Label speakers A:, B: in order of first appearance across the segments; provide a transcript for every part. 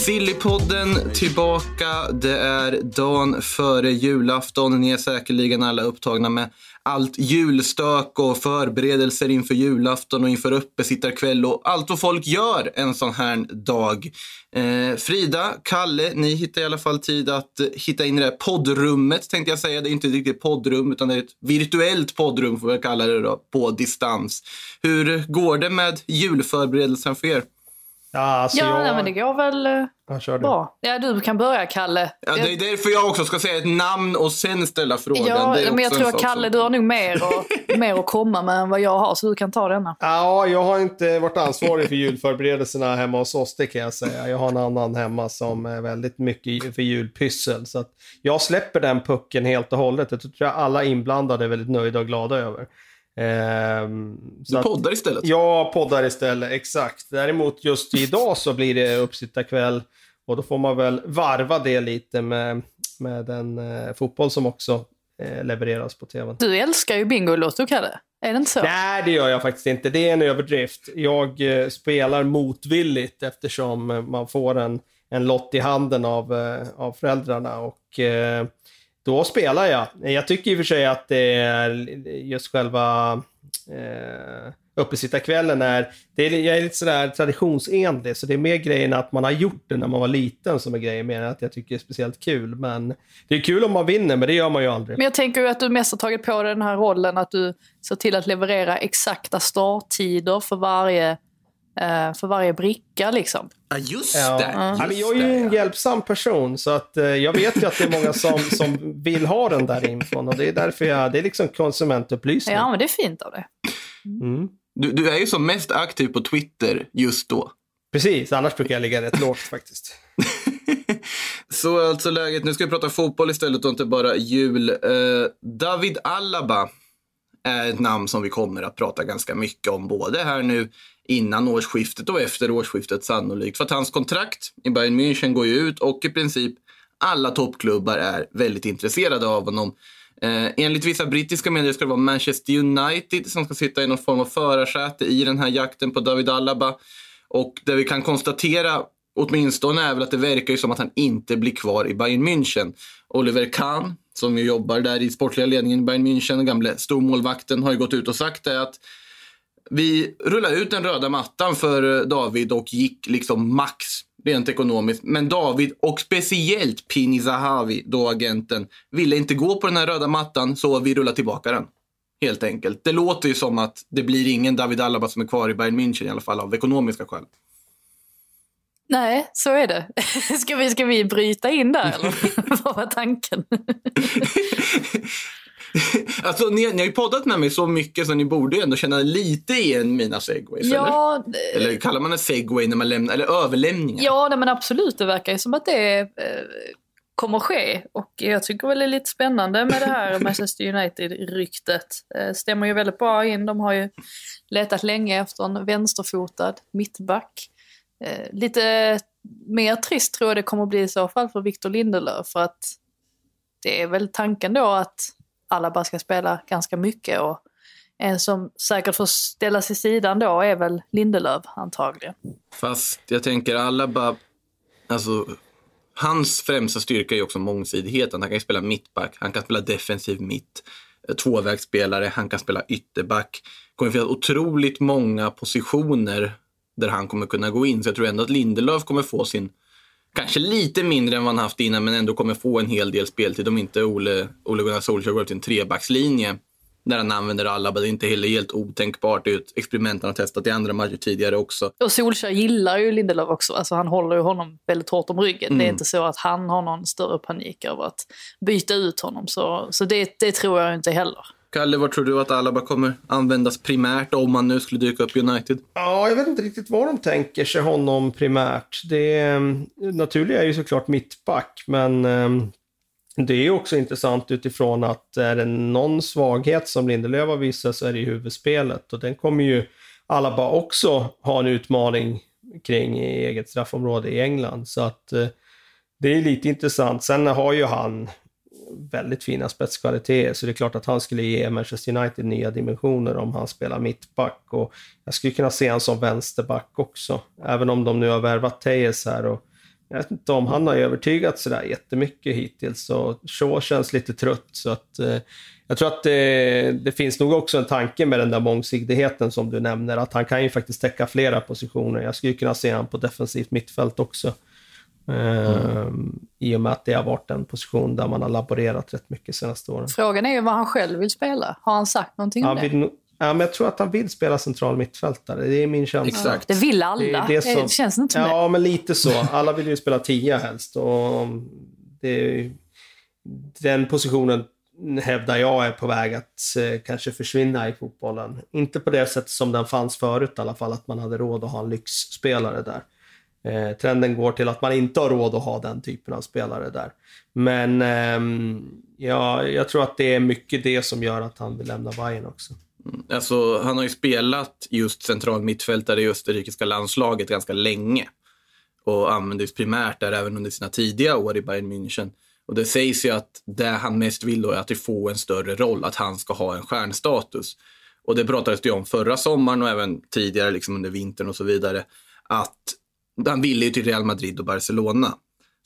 A: Sillypodden tillbaka. Det är dagen före julafton. Ni är säkerligen alla upptagna med allt julstök och förberedelser inför julafton och inför uppesittarkväll och allt vad folk gör en sån här dag. Eh, Frida, Kalle, ni hittar i alla fall tid att hitta in i det här poddrummet tänkte jag säga. Det är inte riktigt poddrum utan det är ett virtuellt poddrum får vi kalla det då, på distans. Hur går det med julförberedelsen för er?
B: Ja, alltså
C: Ja,
B: jag...
C: nej, men det går väl eh,
B: Ja, kör du.
C: bra. Ja, du kan börja, Kalle.
A: Ja, det är därför jag också ska säga ett namn och sen ställa frågan.
C: Ja, men jag tror att Kalle,
A: som-
C: du har nog mer, och, mer att komma med än vad jag har, så du kan ta denna.
B: Ja, jag har inte varit ansvarig för julförberedelserna hemma hos oss, det kan jag säga. Jag har en annan hemma som är väldigt mycket för julpyssel. Så att jag släpper den pucken helt och hållet. Det tror jag alla inblandade är väldigt nöjda och glada över. Ehm, så
A: Du
B: att-
A: poddar istället.
B: Jag poddar istället, exakt. Däremot just idag så blir det uppsittarkväll och då får man väl varva det lite med, med den eh, fotboll som också eh, levereras på tvn.
C: Du älskar ju Bingolotto, Kalle. Är det inte så?
B: Nej, det gör jag faktiskt inte. Det är en överdrift. Jag eh, spelar motvilligt eftersom man får en, en lott i handen av, eh, av föräldrarna. Och eh, då spelar jag. Jag tycker i och för sig att det är just själva eh, uppesittarkvällen är, det är, jag är lite sådär traditionsenlig, så det är mer grejen att man har gjort det när man var liten som är grejen, mer än att jag tycker det är speciellt kul. Men det är kul om man vinner, men det gör man ju aldrig.
C: Men jag tänker ju att du mest har tagit på dig den här rollen att du ser till att leverera exakta starttider för varje, för varje bricka liksom.
A: Ja, just det.
B: Ja,
A: just
B: jag är ju en hjälpsam person så att eh, jag vet ju att det är många som, som vill ha den där infon och det är därför jag, det är liksom konsumentupplysning.
C: Ja, men det är fint av det.
B: Mm.
A: Du, du är ju som mest aktiv på Twitter just då.
B: Precis, annars brukar jag ligga rätt lågt faktiskt.
A: Så alltså läget. Nu ska vi prata fotboll istället och inte bara jul. Eh, David Alaba är ett namn som vi kommer att prata ganska mycket om både här nu innan årsskiftet och efter årsskiftet sannolikt. För att hans kontrakt i Bayern München går ju ut och i princip alla toppklubbar är väldigt intresserade av honom. Eh, enligt vissa brittiska medier ska det vara Manchester United som ska sitta i någon form av förarsäte i den här jakten på David Alaba. Och det vi kan konstatera åtminstone är väl att det verkar ju som att han inte blir kvar i Bayern München. Oliver Kahn, som ju jobbar där i sportliga ledningen i Bayern München, den gamle stormålvakten, har ju gått ut och sagt det att vi rullade ut den röda mattan för eh, David och gick liksom max rent ekonomiskt. Men David och speciellt Pini Zahavi, då agenten, ville inte gå på den här röda mattan så vi rullar tillbaka den. Helt enkelt. Det låter ju som att det blir ingen David Alaba som är kvar i Bayern München i alla fall av ekonomiska skäl.
C: Nej, så är det. Ska vi, ska vi bryta in där eller? Vad var tanken?
A: Alltså, ni, ni har ju poddat med mig så mycket så ni borde ju ändå känna lite igen mina segways. Eller?
C: ja,
A: eller kallar man det segway när man lämnar, eller överlämningar?
C: ja nej, men absolut. Det verkar ju som att det eh, kommer ske. Och jag tycker väl det är lite spännande med det här Manchester United-ryktet. Eh, stämmer ju väldigt bra in. De har ju letat länge efter en vänsterfotad mittback. Eh, lite mer trist tror jag det kommer bli i så fall för Victor Lindelöf. För att det är väl tanken då att alla bara ska spela ganska mycket. Och en som säkert får ställa sig sidan då är väl Lindelöf antagligen.
A: Fast jag tänker alla bara... Alltså, hans främsta styrka är också mångsidigheten. Han kan ju spela mittback, han kan spela defensiv mitt, eh, tvåvägsspelare, han kan spela ytterback. Det kommer finnas otroligt många positioner där han kommer kunna gå in. Så jag tror ändå att Lindelöf kommer få sin, kanske lite mindre än vad han haft innan, men ändå kommer få en hel del speltid om inte Ole, Ole Gunnar Solskjaer går till en trebackslinje där han använder alla. Det är inte heller helt otänkbart. Det är ett experiment han har testat i andra matcher tidigare också.
C: Och Solskjaer gillar ju Lindelöf också. Alltså han håller ju honom väldigt hårt om ryggen. Det är
A: Mm.
C: inte så att han har någon större panik över att byta ut honom. Så, så det, det tror jag inte heller.
A: Kalle, vad tror du att Alaba kommer användas primärt om han nu skulle dyka upp i United?
B: Ja, jag vet inte riktigt vad de tänker sig honom primärt. Det ehm, naturliga är ju såklart mittback, men ehm, det är ju också intressant utifrån att är det någon svaghet som Lindelöf har visat så är det i huvudspelet och den kommer ju Alaba också ha en utmaning kring i eget straffområde i England. Så att eh, det är lite intressant. Sen har ju han väldigt fina spetskvaliteter, så det är klart att han skulle ge Manchester United nya dimensioner om han spelar mittback. Och jag skulle kunna se honom som vänsterback också, även om de nu har värvat Tejes här. Och jag vet inte om han har övertygat sådär jättemycket hittills, Så Shaw känns lite trött. Så att, eh, jag tror att det, det, finns nog också en tanke med den där mångsidigheten som du nämner, att han kan ju faktiskt täcka flera positioner. Jag skulle kunna se honom på defensivt mittfält också. Mm. I och med att det har varit en position där man har laborerat rätt mycket senaste åren.
C: Frågan är ju vad han själv vill spela. Har han sagt någonting
B: han
C: om det?
B: Vill, ja, men jag tror att han vill spela central mittfältare. Det är min känsla.
A: Exakt.
C: Det vill alla.
B: Det,
C: det,
B: är det som,
C: känns inte som
B: Ja,
C: det.
B: men lite så. Alla vill ju spela tia helst. Och det, den positionen hävdar jag är på väg att eh, kanske försvinna i fotbollen. Inte på det sätt som den fanns förut i alla fall, att man hade råd att ha en lyxspelare där. Eh, trenden går till att man inte har råd att ha den typen av spelare där. Men eh, ja, jag tror att det är mycket det som gör att han vill lämna Bayern också. Mm.
A: Alltså, han har ju spelat just central mittfältare i österrikiska landslaget ganska länge och användes primärt där även under sina tidiga år i Bayern München. Och det sägs ju att det han mest vill då är att få en större roll, att han ska ha en stjärnstatus. Och det pratades det om förra sommaren och även tidigare liksom under vintern och så vidare. Att han ville ju till Real Madrid och Barcelona.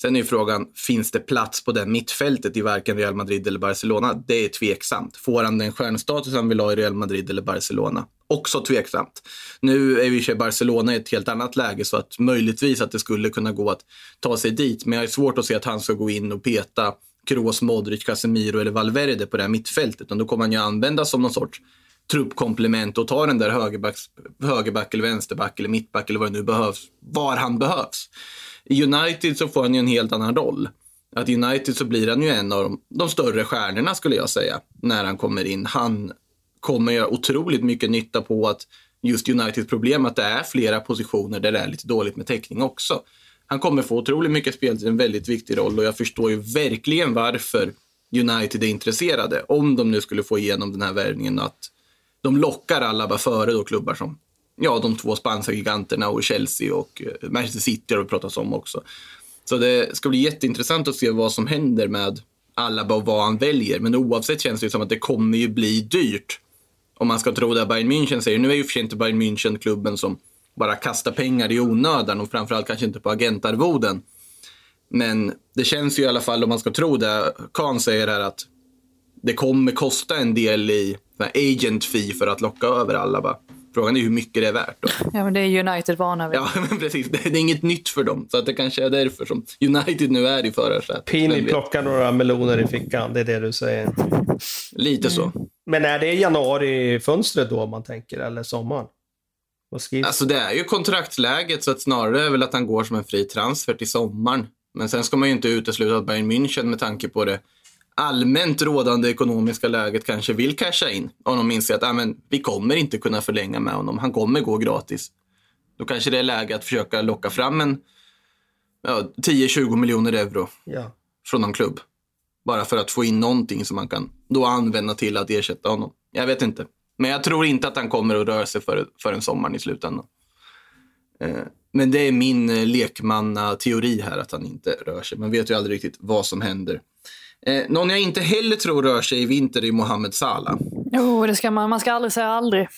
A: Sen är ju frågan, finns det plats på det mittfältet i varken Real Madrid eller Barcelona? Det är tveksamt. Får han den stjärnstatus han vill ha i Real Madrid eller Barcelona? Också tveksamt. Nu är vi i Barcelona i ett helt annat läge så att möjligtvis att det skulle kunna gå att ta sig dit. Men jag är svårt att se att han ska gå in och peta Kroos, Modric, Casemiro eller Valverde på det här mittfältet. Och då kommer han ju användas som någon sorts truppkomplement och ta den där högerback, högerback eller vänsterback eller mittback eller vad det nu behövs, var han behövs. I United så får han ju en helt annan roll. Att i United så blir han ju en av de, de större stjärnorna skulle jag säga, när han kommer in. Han kommer göra otroligt mycket nytta på att just Uniteds problem att det är flera positioner där det är lite dåligt med täckning också. Han kommer få otroligt mycket spel en väldigt viktig roll och jag förstår ju verkligen varför United är intresserade. Om de nu skulle få igenom den här värvningen att de lockar alla bara före då klubbar som ja, de två spanska giganterna och Chelsea och eh, Manchester City har det pratats om också. Så det ska bli jätteintressant att se vad som händer med Alaba och vad han väljer. Men oavsett känns det som att det kommer ju bli dyrt. Om man ska tro det Bayern München säger. Nu är ju för sig inte Bayern München klubben som bara kastar pengar i onödan och framförallt kanske inte på agentarvoden. Men det känns ju i alla fall, om man ska tro det Kahn säger här, att det kommer kosta en del i agent fee för att locka över Alaba. Frågan är hur mycket det är värt. Då.
C: Ja, men det är United vana vid.
A: Ja, men precis. Det är inget nytt för dem. Så att det kanske är därför som United nu är i förarsätet.
B: Pini plockar några meloner i fickan, det är det du säger.
A: Lite så.
B: Men är det januari-fönstret då man tänker, eller sommaren?
A: Alltså det är ju kontraktsläget så att snarare är väl att han går som en fri transfer till sommaren. Men sen ska man ju inte utesluta att Bayern München med tanke på det allmänt rådande ekonomiska läget kanske vill casha in. Om de inser att ah, men, vi kommer inte kunna förlänga med honom, han kommer gå gratis. Då kanske det är läge att försöka locka fram en ja, 10-20 miljoner euro
B: Ja.
A: från någon klubb. Bara för att få in någonting som man kan då använda till att ersätta honom. Jag vet inte. Men jag tror inte att han kommer att röra sig för, för en sommaren i slutändan. Eh, men det är min eh, lekmanna-teori här att han inte rör sig. Man vet ju aldrig riktigt vad som händer. Eh, någon jag inte heller tror rör sig i vinter är Mohamed Salah.
C: Jo, det ska man, man ska aldrig säga aldrig.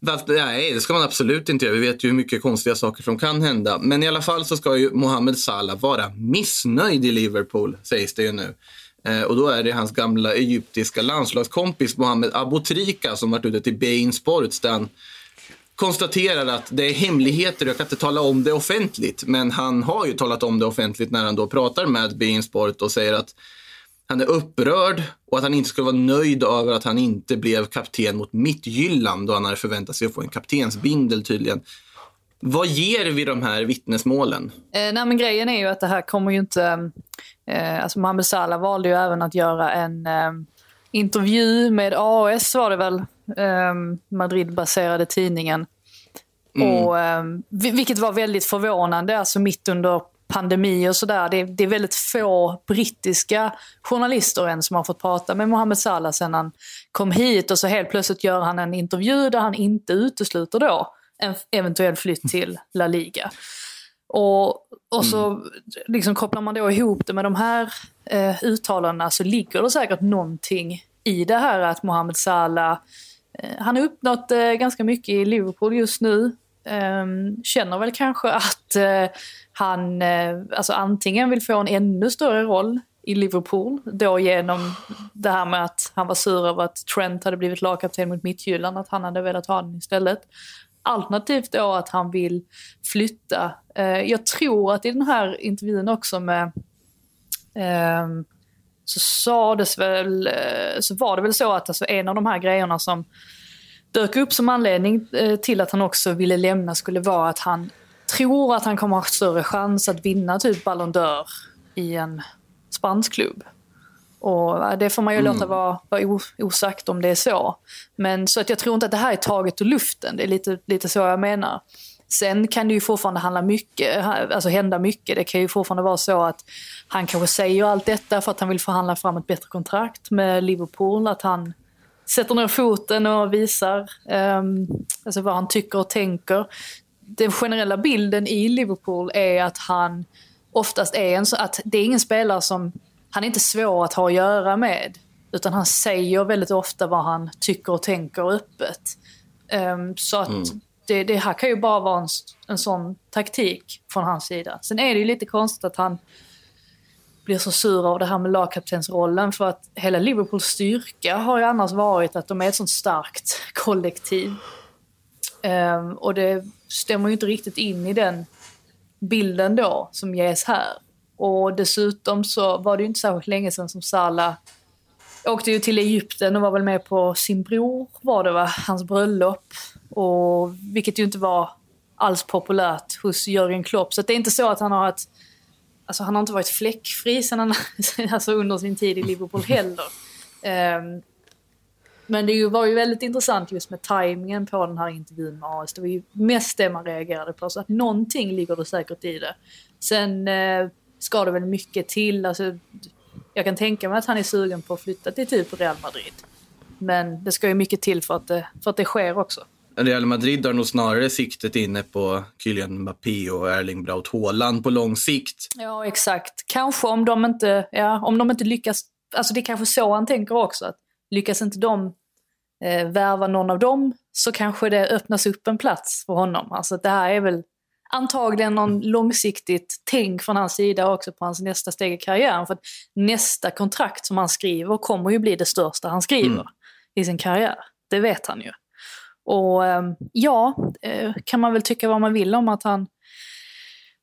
A: Nej, det ska man absolut inte göra. Vi vet ju hur mycket konstiga saker som kan hända. Men i alla fall så ska ju Mohamed Salah vara missnöjd i Liverpool, sägs det ju nu. Eh, och då är det hans gamla egyptiska landslagskompis Mohamed Aboutrika som varit ute till Bein Sports där han konstaterar att det är hemligheter, jag kan inte tala om det offentligt. Men han har ju talat om det offentligt när han då pratar med Beansport och säger att han är upprörd och att han inte skulle vara nöjd över att han inte blev kapten mot Midtjylland då han hade förväntat sig att få en kaptensbindel tydligen. Vad ger vi de här vittnesmålen?
C: Eh, nej, men grejen är ju att det här kommer ju inte... Eh, alltså Mohamed Salah valde ju även att göra en, eh, intervju med AS var det väl, Madrid-baserade tidningen. Och, eh, vi- vilket var väldigt förvånande, alltså mitt under pandemi och sådär. Det, det är väldigt få brittiska journalister än som har fått prata med Mohamed Salah sen han kom hit och så helt plötsligt gör han en intervju där han inte utesluter då en eventuell flytt till La Liga. Och, och så liksom kopplar man då ihop det med de här eh, uttalandena så ligger det säkert någonting i det här att Mohamed Salah, Eh, han har uppnått eh, ganska mycket i Liverpool just nu. Ehm, känner väl kanske att eh, han eh, alltså antingen vill få en ännu större roll i Liverpool, då genom det här med att han var sur över att Trent hade blivit lagkapten mot Midtjylland. att han hade velat ha den istället. Alternativt då att han vill flytta. Jag tror att i den här intervjun också med ehm, så sades väl, eh, så var det väl så att alltså en av de här grejerna som dök upp som anledning eh, till att han också ville lämna skulle vara att han tror att han kommer ha större chans att vinna typ Ballon d'Or i en spansk klubb. Och det får man ju låta vara, vara osagt om det är så. Men så att jag tror inte att det här är taget ur luften. Det är lite, lite så jag menar. Sen kan det ju fortfarande handla mycket, alltså hända mycket. Det kan ju fortfarande vara så att han kanske säger allt detta för att han vill förhandla fram ett bättre kontrakt med Liverpool. Att han sätter ner foten och visar um, alltså vad han tycker och tänker. Den generella bilden i Liverpool är att han oftast är en så att det är ingen spelare som, han är inte svår att ha att göra med. Utan han säger väldigt ofta vad han tycker och tänker öppet. Um, så att mm det, det här kan ju bara vara en, en sån taktik från hans sida. Sen är det ju lite konstigt att han blir så sur av det här med lagkaptensrollen för att hela Liverpools styrka har ju annars varit att de är ett sånt starkt kollektiv. Um, och det stämmer ju inte riktigt in i den bilden då som ges här. Och dessutom så var det ju inte särskilt länge sedan som Salah åkte ju till Egypten och var väl med på sin bror, var det va, hans bröllop. Och, vilket ju inte var alls populärt hos Jörgen Klopp. Så det är inte så att han har ett Alltså han har inte varit fläckfri sen han, alltså under sin tid i Liverpool heller. Um, men det var ju väldigt intressant just med tajmingen på den här intervjun med AS. Det var ju mest det man reagerade på. Så att någonting ligger det säkert i det. Sen eh, ska det väl mycket till. Alltså, jag kan tänka mig att han är sugen på att flytta till typ Real Madrid. Men det ska ju mycket till för att det, för att det sker också.
A: Real Madrid har nog snarare siktet inne på Kylian Mbappé och Erling Braut Haaland på lång sikt.
C: Ja, exakt. Kanske om de inte, ja, om de inte lyckas. Alltså det är kanske så han tänker också. Att lyckas inte de eh, värva någon av dem så kanske det öppnas upp en plats för honom. Alltså det här är väl antagligen någon långsiktigt tänk från hans sida också på hans nästa steg i karriären. För att nästa kontrakt som han skriver kommer ju bli det största han skriver i sin karriär. Det vet han ju. Och eh, ja, eh, kan man väl tycka vad man vill om att han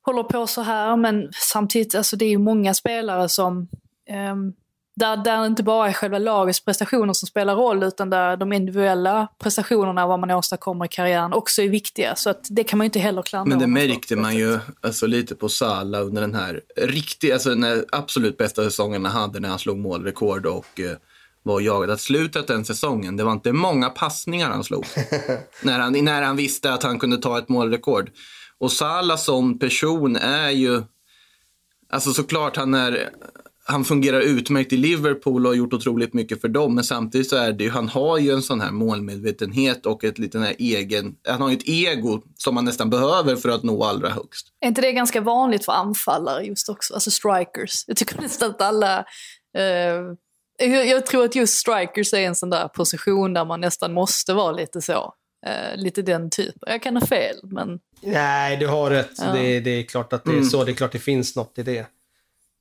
C: håller på så här, men samtidigt, alltså det är ju många spelare som ehm, där, där det inte bara är själva lagets prestationer som spelar roll, utan där de individuella prestationerna, vad man åstadkommer i karriären, också är viktiga. Så att det kan man ju inte heller klandra
A: Men det märkte man ju alltså, lite på Salah under den här riktiga, alltså den absolut bästa säsongen han hade när han slog målrekord och eh, var jagad. Att slutet den säsongen, det var inte många passningar han slog. när, han, när han visste att han kunde ta ett målrekord. Och Salah som person är ju, alltså såklart han är, han fungerar utmärkt i Liverpool och har gjort otroligt mycket för dem. Men samtidigt så är det ju, han har ju en sån här målmedvetenhet och ett liten här egen, han har ju ett ego som man nästan behöver för att nå allra högst.
C: Är inte det ganska vanligt för anfallare just också? Alltså strikers. Jag tycker nästan att alla... Eh, jag, tror att just strikers är en sån där position där man nästan måste vara lite så. Eh, lite den typen. Jag kan ha fel, men...
B: Nej, du har rätt.
C: Ja.
B: Det, det är klart att det är så. Det är klart det finns något i det.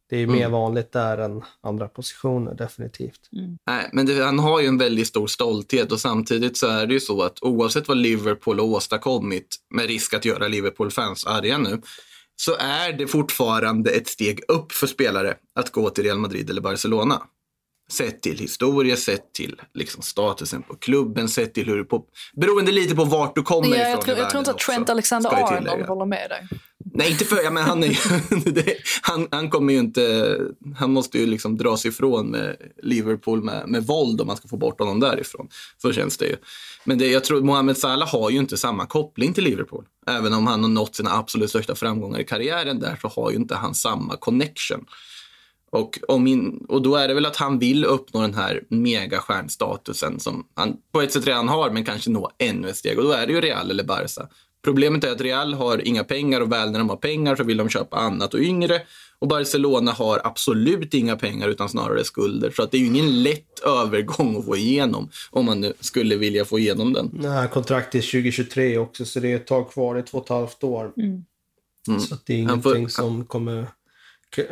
B: Det är mer vanligt där än andra positioner, definitivt.
A: Nej, men det, han har ju en väldigt stor stolthet och samtidigt så är det ju så att oavsett vad Liverpool har åstadkommit, med risk att göra Liverpool-fans arga nu, så är det fortfarande ett steg upp för spelare att gå till Real Madrid eller Barcelona. Sett till historia, sett till liksom statusen på klubben, sett till hur du på, beroende lite på vart du kommer
C: Ja,
A: ifrån
C: jag, tror, jag tror inte att Trent
A: också,
C: Alexander
A: ska jag
C: Arnold
A: tillägga.
C: håller med dig.
A: Nej, inte för... Ja, men han, är, ju- han, han kommer ju inte... Han måste ju liksom dra sig ifrån med Liverpool med, med våld om man ska få bort honom därifrån. Så känns det ju. Men det, jag tror Mohamed Salah har ju inte samma koppling till Liverpool. Även om han har nått sina absolut största framgångar i karriären där så har ju inte han samma connection. Och, om in, och då är det väl att han vill uppnå den här megastjärnstatusen som han på ett sätt redan har, men kanske nå ännu ett steg. Och då är det ju Real eller Barca. Problemet är att Real har inga pengar och väl när de har pengar så vill de köpa annat och yngre. Och Barcelona har absolut inga pengar utan snarare skulder. Så att det är ju ingen lätt övergång att få igenom om man nu skulle vilja få igenom den.
B: Nej, kontrakt till 2023 också, så det är ett tag kvar. Det är två och ett halvt år. Så att det är
A: Han får-
B: ingenting som kommer...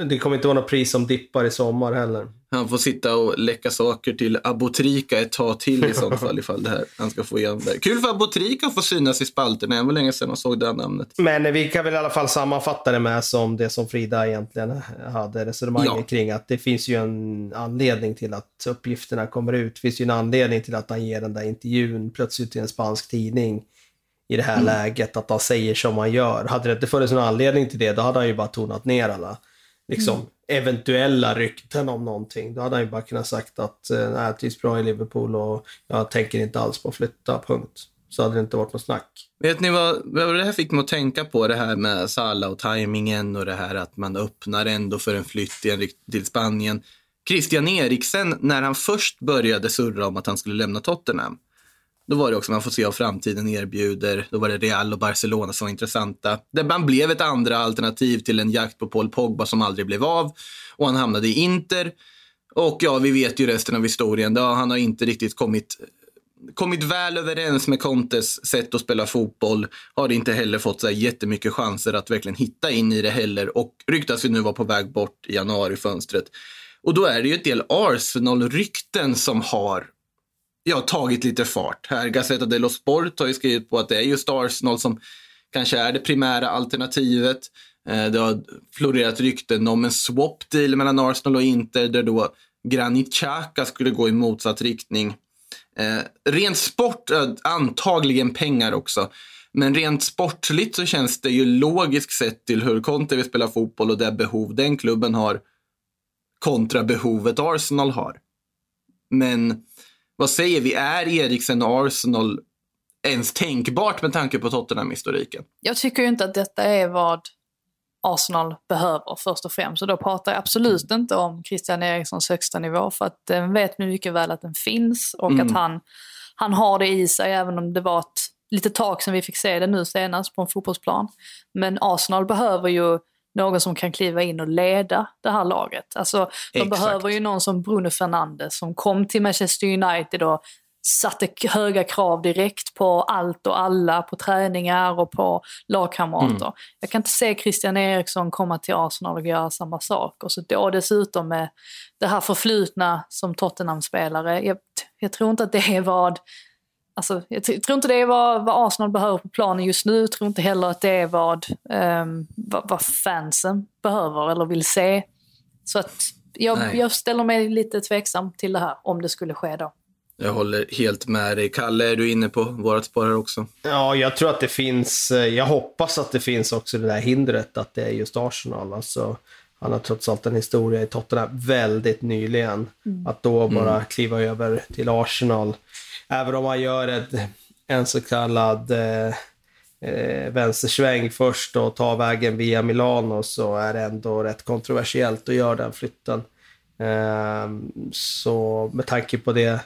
B: Det kommer inte vara något pris som dippar i sommar heller.
A: Han får sitta och läcka saker till Abotrika ett tag till i sånt fall ifall det här, han ska få igenom det. Kul för Abotrika att få synas i spalterna. Det var länge sedan man såg det här namnet.
B: Men vi kan väl i alla fall sammanfatta det med som det som Frida egentligen hade resonemanget
A: Ja.
B: kring. Att det finns ju en anledning till att uppgifterna kommer ut. Det finns ju en anledning till att han ger den där intervjun plötsligt till en spansk tidning i det här läget. Att han säger som han gör. Hade det inte funnits någon anledning till det, då hade han ju bara tonat ner alla liksom, eventuella rykten om någonting. Då hade han ju bara kunnat sagt att eh, nej, jag trivs bra i Liverpool och jag tänker inte alls på att flytta, punkt. Så hade det inte varit något snack.
A: Vet ni vad, vad det här fick mig att tänka på? Det här med Salah och tajmingen och det här att man öppnar ändå för en flytt till Spanien. Christian Eriksen, när han först började surra om att han skulle lämna Tottenham, då var det också, man får se vad framtiden erbjuder. Då var det Real och Barcelona som var intressanta. Där man blev ett andra alternativ till en jakt på Paul Pogba som aldrig blev av. Och han hamnade i Inter. Och ja, vi vet ju resten av historien. Ja, han har inte riktigt kommit kommit väl överens med Contes sätt att spela fotboll. Har inte heller fått så här jättemycket chanser att verkligen hitta in i det heller. Och ryktas ju nu vara på väg bort i januarifönstret. Och då är det ju ett del Arsenal-rykten som har ja, tagit lite fart. Här Gazzetta dello Sport har ju skrivit på att det är just Arsenal som kanske är det primära alternativet. Eh, Det har florerat rykten om en swap deal mellan Arsenal och Inter där då Granit Xhaka skulle gå i motsatt riktning. Eh, rent sport, antagligen pengar också. Men rent sportligt så känns det ju logiskt sett till hur Conte vill spela fotboll och det behov den klubben har kontra behovet Arsenal har. Men vad säger vi, är Eriksen och Arsenal ens tänkbart med tanke på Tottenham-historiken?
C: Jag tycker ju inte att detta är vad Arsenal behöver först och främst. Och då pratar jag absolut inte om Christian Erikssons högsta nivå för att den vet mycket väl att den finns och
A: Mm.
C: att han, han har det i sig även om det var ett litet tag sedan vi fick se det nu senast på en fotbollsplan. Men Arsenal behöver ju någon som kan kliva in och leda det här laget. Alltså, de
A: Exakt.
C: behöver ju någon som Bruno Fernandes som kom till Manchester United och satte höga krav direkt på allt och alla, på träningar och på lagkamrater. Jag kan inte se Christian Eriksson komma till Arsenal och göra samma sak. Och så då dessutom med det här förflutna som Tottenham-spelare. Jag, jag tror inte att det är vad Alltså, jag tror inte det är vad, vad Arsenal behöver på planen just nu. Jag tror inte heller att det är vad, ehm, vad, vad fansen behöver eller vill se. Så att jag, jag ställer mig lite tveksam till det här, om det skulle ske då.
A: Jag håller helt med dig. Kalle, är du inne på vårat spår här också?
B: Ja, jag tror att det finns, eh, jag hoppas att det finns också det där hindret att det är just Arsenal. Alltså, han har trots allt en historia i Tottenham väldigt nyligen. Att då bara kliva över till Arsenal. Även om han gör ett, en så kallad eh, eh, vänstersväng först och tar vägen via Milano så är det ändå rätt kontroversiellt att göra den flytten. Ehm, så med tanke på det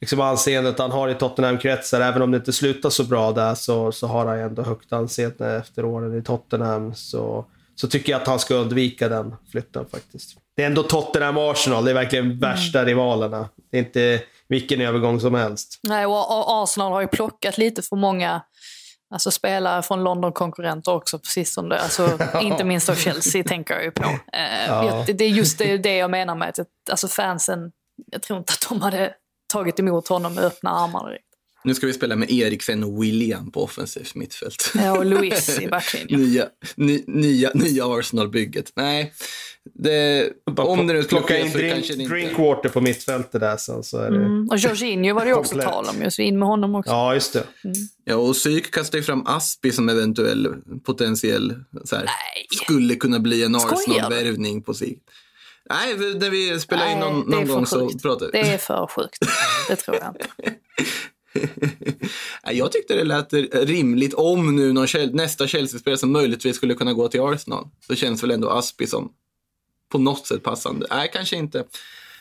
B: liksom anseendet han har i Tottenham-kretsar, även om det inte slutar så bra där, så, så har han ändå högt anseende efter åren i Tottenham. Så, så tycker jag att han ska undvika den flytten faktiskt. Det är ändå Tottenham-Arsenal, det är verkligen värsta rivalerna. Det är inte vilken övergång som helst.
C: Nej, och Arsenal har ju plockat lite för många alltså, spelare från London-konkurrenter också på sistone. Alltså, inte minst av Chelsea tänker jag ju på. Eh,
B: Ja.
C: jag- Det är just det, det jag menar med att alltså, fansen, jag tror inte att de hade tagit emot honom med öppna armar.
A: Nu ska vi spela med Eriksen och William på offensivt mittfält.
C: Ja, och Luis i backlinjen.
A: nya, ny, nya, nya Arsenal-bygget. Nej, det, om det nu skulle
B: Plocka in
A: så
B: drink,
A: inte...
B: Drinkwater på mittfältet där sen så är det...
C: Mm. Och Jorginho var det ju också
B: Komplett.
C: tal om ju, så in med honom också.
B: Ja, just det.
A: Ja, och Psyk kastar ju fram Aspi som eventuell potentiell, så här, skulle kunna bli en? Arsenal-värvning på sikt. Nej, när vi spelar in någon, någon gång så
C: sjukt.
A: pratar vi.
C: Det är för sjukt. Det tror jag inte.
A: Jag tyckte det lät rimligt om nu någon, nästa Chelsea-spelare som möjligtvis skulle kunna gå till Arsenal. Så känns väl ändå Aspi som på något sätt passande. Nej, kanske inte.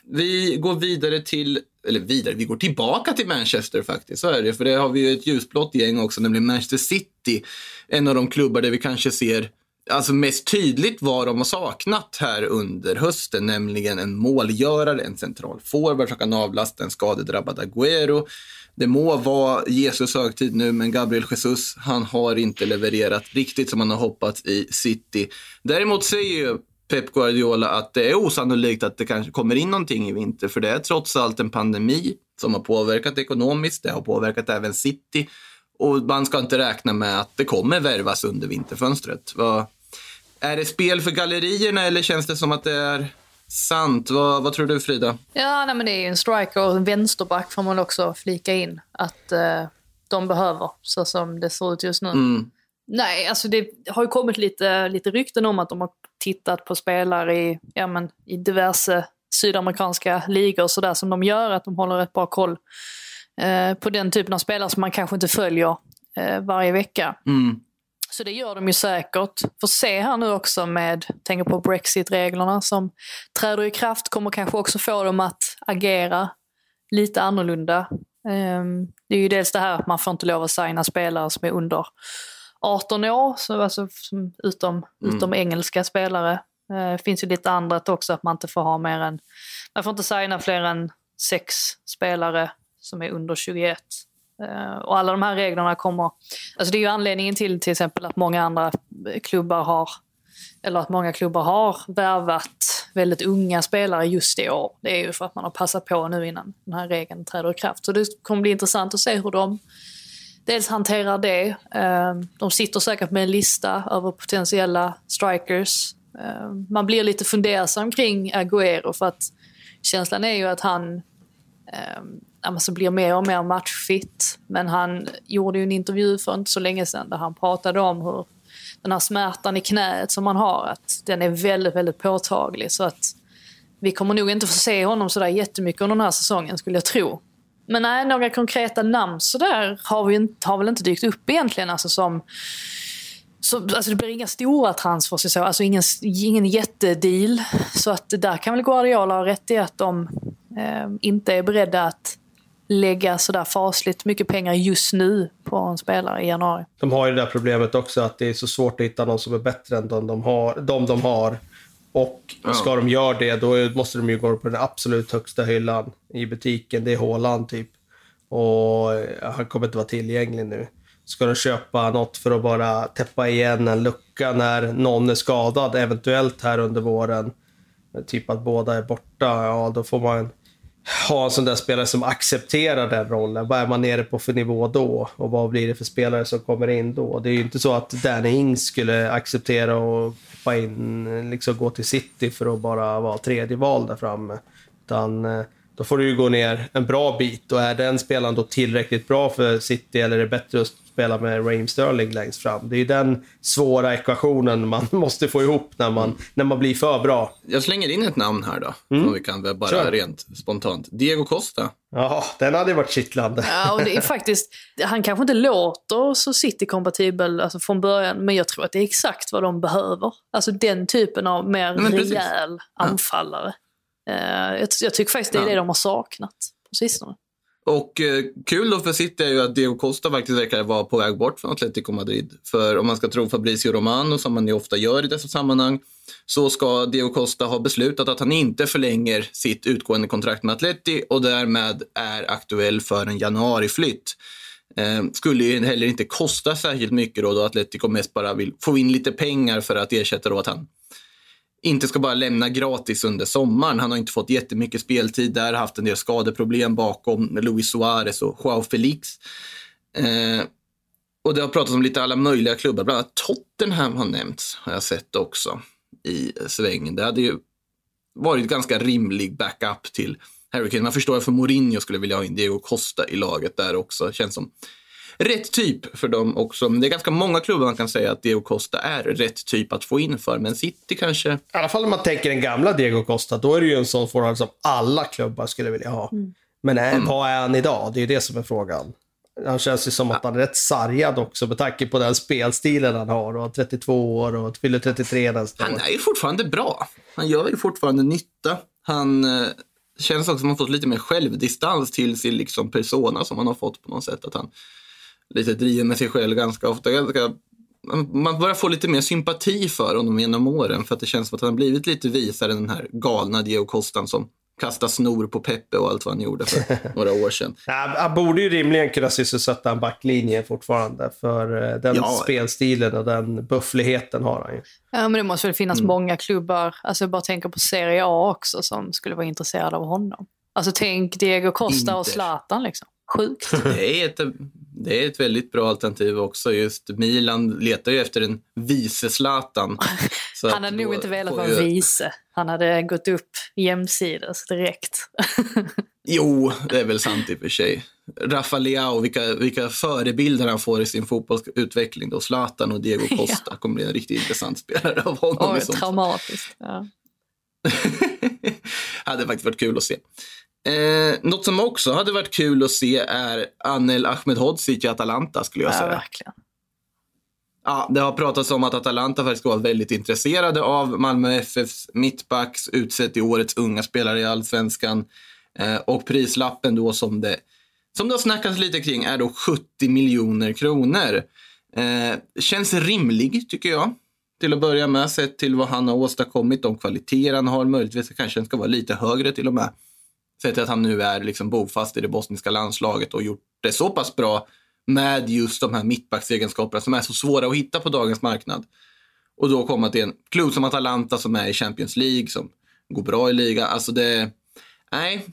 A: Vi går vidare till, eller vidare, vi går tillbaka till Manchester faktiskt. Så är det, för det har vi ju ett ljusblått gäng också, nämligen Manchester City. En av de klubbar där vi kanske ser alltså mest tydligt vad de har saknat här under hösten, nämligen en målgörare, en central forward som kan avlasta en skadedrabbad Agüero. Det må vara Jesus högtid nu, men Gabriel Jesus, han har inte levererat riktigt som han har hoppats i City. Däremot säger ju Pep Guardiola att det är osannolikt att det kanske kommer in någonting i vinter, för det är trots allt en pandemi som har påverkat ekonomiskt, det har påverkat även City och man ska inte räkna med att det kommer värvas under vinterfönstret. Vad, är det spel för gallerierna eller känns det som att det är sant? Vad, vad tror du Frida?
C: Ja, nej, men det är ju en striker och en vänsterback får man också flika in att eh, de behöver, så som det ser ut just nu.
A: Mm.
C: Nej, alltså det har ju kommit lite, lite rykten om att de har tittat på spelare i, ja, men, i diverse sydamerikanska ligor så där som de gör, att de håller ett bra koll eh, på den typen av spelare som man kanske inte följer eh, varje vecka.
A: Mm.
C: Så det gör de ju säkert. Får se här nu också med, tänker på Brexit-reglerna som träder i kraft, kommer kanske också få dem att agera lite annorlunda. Ehm, det är ju dels det här att man får inte lov att signa spelare som är under 18 år, så alltså, utom, utom engelska spelare. Eh, Det finns ju lite annat också, att man inte får ha mer än, man får inte signa fler än sex spelare som är under 21. Eh, och alla de här reglerna kommer, alltså det är ju anledningen till till exempel att många andra klubbar har, eller att många klubbar har värvat väldigt unga spelare just i år. Det är ju för att man har passat på nu innan den här regeln träder i kraft. Så det kommer bli intressant att se hur de dels hanterar det. Eh, de sitter säkert med en lista över potentiella strikers. Eh, man blir lite fundersam kring Agüero för att känslan är ju att han eh, alltså blir mer och mer matchfit. Men han gjorde ju en intervju för inte så länge sedan där han pratade om hur den här smärtan i knäet som han har, att den är väldigt, väldigt påtaglig. Så att vi kommer nog inte få se honom sådär jättemycket under den här säsongen skulle jag tro. Men nej, några konkreta namn sådär har, vi inte, har väl inte dykt upp egentligen. Alltså som, så, alltså det blir inga stora transfers och så, alltså ingen, ingen jättedeal. Så att där kan väl Guardiola ha rätt i att de eh, inte är beredda att lägga sådär fasligt mycket pengar just nu på en spelare i januari.
B: De har ju det där problemet också att det är så svårt att hitta någon som är bättre än de de har. De de har. Och ska de göra det, då måste de ju gå på den absolut högsta hyllan i butiken. Det är Haaland typ. Och eh, han kommer inte vara tillgänglig nu. Ska de köpa något för att bara täppa igen en lucka när någon är skadad, eventuellt här under våren, typ att båda är borta, ja då får man ha en sån där spelare som accepterar den rollen. Vad är man nere på för nivå då? Och vad blir det för spelare som kommer in då? Det är ju inte så att Danny Ings skulle acceptera och hoppa in, liksom gå till City för att bara vara tredje val där framme. Utan eh, då får du ju gå ner en bra bit och är den spelaren då tillräckligt bra för City eller är det bättre att spela med Raheem Sterling längst fram? Det är ju den svåra ekvationen man måste få ihop när man, när man blir för bra.
A: Jag slänger in ett namn här då, om vi kan bara
B: Kör.
A: rent spontant. Diego Costa.
B: Ja, den hade varit kittlande.
C: Ja, och det är faktiskt, han kanske inte låter så City-kompatibel alltså från början, men jag tror att det är exakt vad de behöver. Alltså den typen av mer
A: men precis.
C: rejäl anfallare. Eh, jag, jag tycker faktiskt det är
A: Ja.
C: det de har saknat på sistone.
A: Och eh, kul då för City är ju att Diego Costa faktiskt verkar vara på väg bort från Atletico Madrid. För om man ska tro Fabricio Romano, som man ju ofta gör i dessa sammanhang, så ska Diego Costa ha beslutat att han inte förlänger sitt utgående kontrakt med Atleti och därmed är aktuell för en januariflytt. Eh, skulle ju heller inte kosta särskilt mycket då, då Atletico mest bara vill få in lite pengar för att ersätta då att han inte ska bara lämna gratis under sommaren. Han har inte fått jättemycket speltid där, haft en del skadeproblem bakom Luis Suarez och Joao Felix. Eh, och det har pratats om lite alla möjliga klubbar, bland annat Tottenham har nämnts, har jag sett också i svängen. Det hade ju varit ganska rimlig backup till Harry Kane. Man förstår varför Mourinho skulle vilja ha in Diego Costa i laget där också. Känns som rätt typ för dem också. Men det är ganska många klubbar man kan säga att Diego Costa är rätt typ att få in för. Men City kanske...
B: I alla fall om man tänker den gamla Diego Costa, då är det ju en sån forward som alla klubbar skulle vilja ha. Men är, vad är han idag? Det är ju det som är frågan. Han känns ju som att han är rätt sargad också med tanke på den spelstilen han har. Och 32 år och fyller 33 nästa år.
A: Han är ju fortfarande bra. Han gör ju fortfarande nytta. Han eh, känns också som att han fått lite mer självdistans till sin liksom, persona som han har fått på något sätt. Att han lite driver med sig själv ganska ofta. Ganska, man börjar få lite mer sympati för honom genom åren för att det känns som att han har blivit lite visare än den här galna Diego Costan som kastade snor på Peppe och allt vad han gjorde för några år sedan.
B: Ja, han borde ju rimligen kunna sysselsätta en backlinje fortfarande. För eh, den
A: Ja.
B: spelstilen och den buffligheten har han ju.
C: Ja, men det måste väl finnas många klubbar, alltså jag bara tänker på Serie A också, som skulle vara intresserade av honom. Alltså tänk Diego Costa och
A: Inter.
C: Zlatan liksom. Sjukt.
A: Det är, ett, det är ett väldigt bra alternativ också. Just Milan letar ju efter en vice Zlatan.
C: Han hade nog inte velat vara vice. Han hade gått upp jämsides direkt.
A: Jo, det är väl sant i och för sig. Rafa Leao, vilka, vilka förebilder han får i sin fotbollsutveckling. Då. Zlatan och Diego Costa kommer bli en riktigt intressant spelare av honom.
C: Oj, traumatiskt. Ja.
A: hade faktiskt varit kul att se. Eh, något som också hade varit kul att se är Anel Ahmedhodzic i Atalanta skulle jag
C: ja,
A: säga.
C: verkligen.
A: Ja, det har pratats om att Atalanta faktiskt var väldigt intresserade av Malmö FFs mittbacks utsett till årets unga spelare i allsvenskan. Eh, och prislappen då som det, som det har snackats lite kring är då 70 miljoner kronor. Eh, känns rimlig tycker jag. Till att börja med, sett till vad han har åstadkommit, de kvaliteter han har. Möjligtvis kanske den ska vara lite högre till och med. Sett till att han nu är liksom bofast i det bosniska landslaget och gjort det så pass bra med just de här mittbacksegenskaperna som är så svåra att hitta på dagens marknad. Och då komma till en klubb som Atalanta som är i Champions League, som går bra i liga. Alltså det... Nej.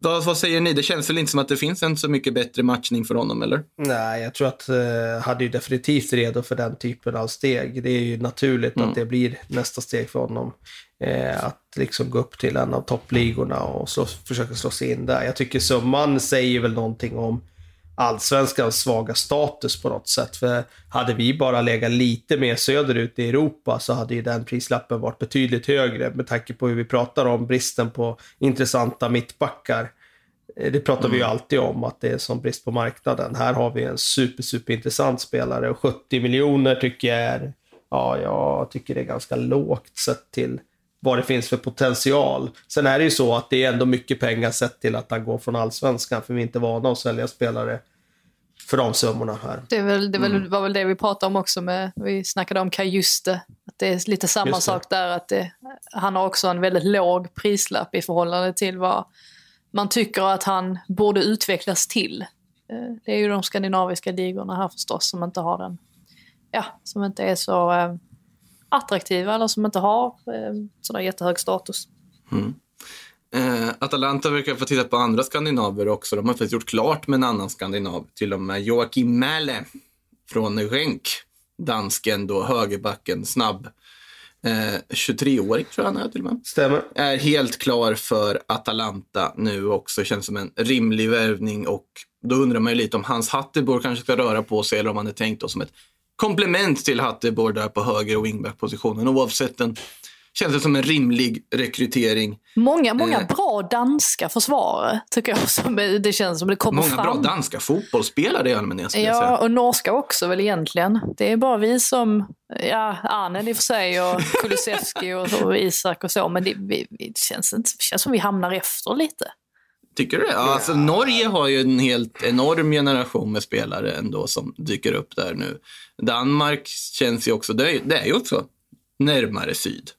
A: Vad, vad säger ni? Det känns väl inte som att det finns en så mycket bättre matchning för honom, eller?
B: Nej, jag tror att eh, han är ju definitivt redo för den typen av steg. Det är ju naturligt att det blir nästa steg för honom. Eh, att liksom gå upp till en av toppligorna och slå, försöka slå sig in där. Jag tycker summan säger väl någonting om allsvenskans svaga status på något sätt. För hade vi bara legat lite mer söderut i Europa så hade ju den prislappen varit betydligt högre med tanke på hur vi pratar om bristen på intressanta mittbackar. Eh, Det pratar vi ju alltid om, att det är som brist på marknaden. Här har vi en super, super intressant spelare och 70 miljoner tycker jag är, ja, jag tycker det är ganska lågt sett till vad det finns för potential. Sen är det ju så att det är ändå mycket pengar sett till att han går från allsvenskan, för vi är inte vana att sälja spelare för de summorna här.
C: Det, är väl, det väl, var väl det vi pratade om också med, vi snackade om Kajuste. Att det är lite samma sak där, att det, han har också en väldigt låg prislapp i förhållande till vad man tycker att han borde utvecklas till. Eh, Det är ju de skandinaviska ligorna här förstås som inte har den, ja, som inte är så eh, attraktiva eller som inte har eh, sådär jättehög status.
A: Eh, Atalanta verkar få titta på andra skandinaver också. De har faktiskt gjort klart med en annan skandinav. Till och med Joakim Mähle från Genk. Dansken då, högerbacken, snabb. Eh, 23-åring tror jag han är till och med.
B: Stämmer.
A: Är helt klar för Atalanta nu också. Känns som en rimlig värvning och då undrar man ju lite om Hans Hatteborg kanske ska röra på sig eller om han är tänkt då som ett komplement till Hatteborg där på höger och wingback-positionen. Oavsett den känns det som en rimlig rekrytering.
C: Många, många
A: Eh.
C: bra danska försvarare tycker jag. Som, det känns som det kommer
A: Många
C: fram.
A: bra danska fotbollsspelare i allmänhet
C: Ja,
A: säga.
C: och norska också väl egentligen. Det är bara vi som, ja, Arnen i och för sig och Kulusevski och, och Isak och så, men det, vi, vi, det, känns inte, det känns som vi hamnar efter lite.
A: Tycker du det? Ja, Alltså, Norge har ju en helt enorm generation med spelare ändå som dyker upp där nu. Danmark känns ju också, det är, det är ju också närmare syd.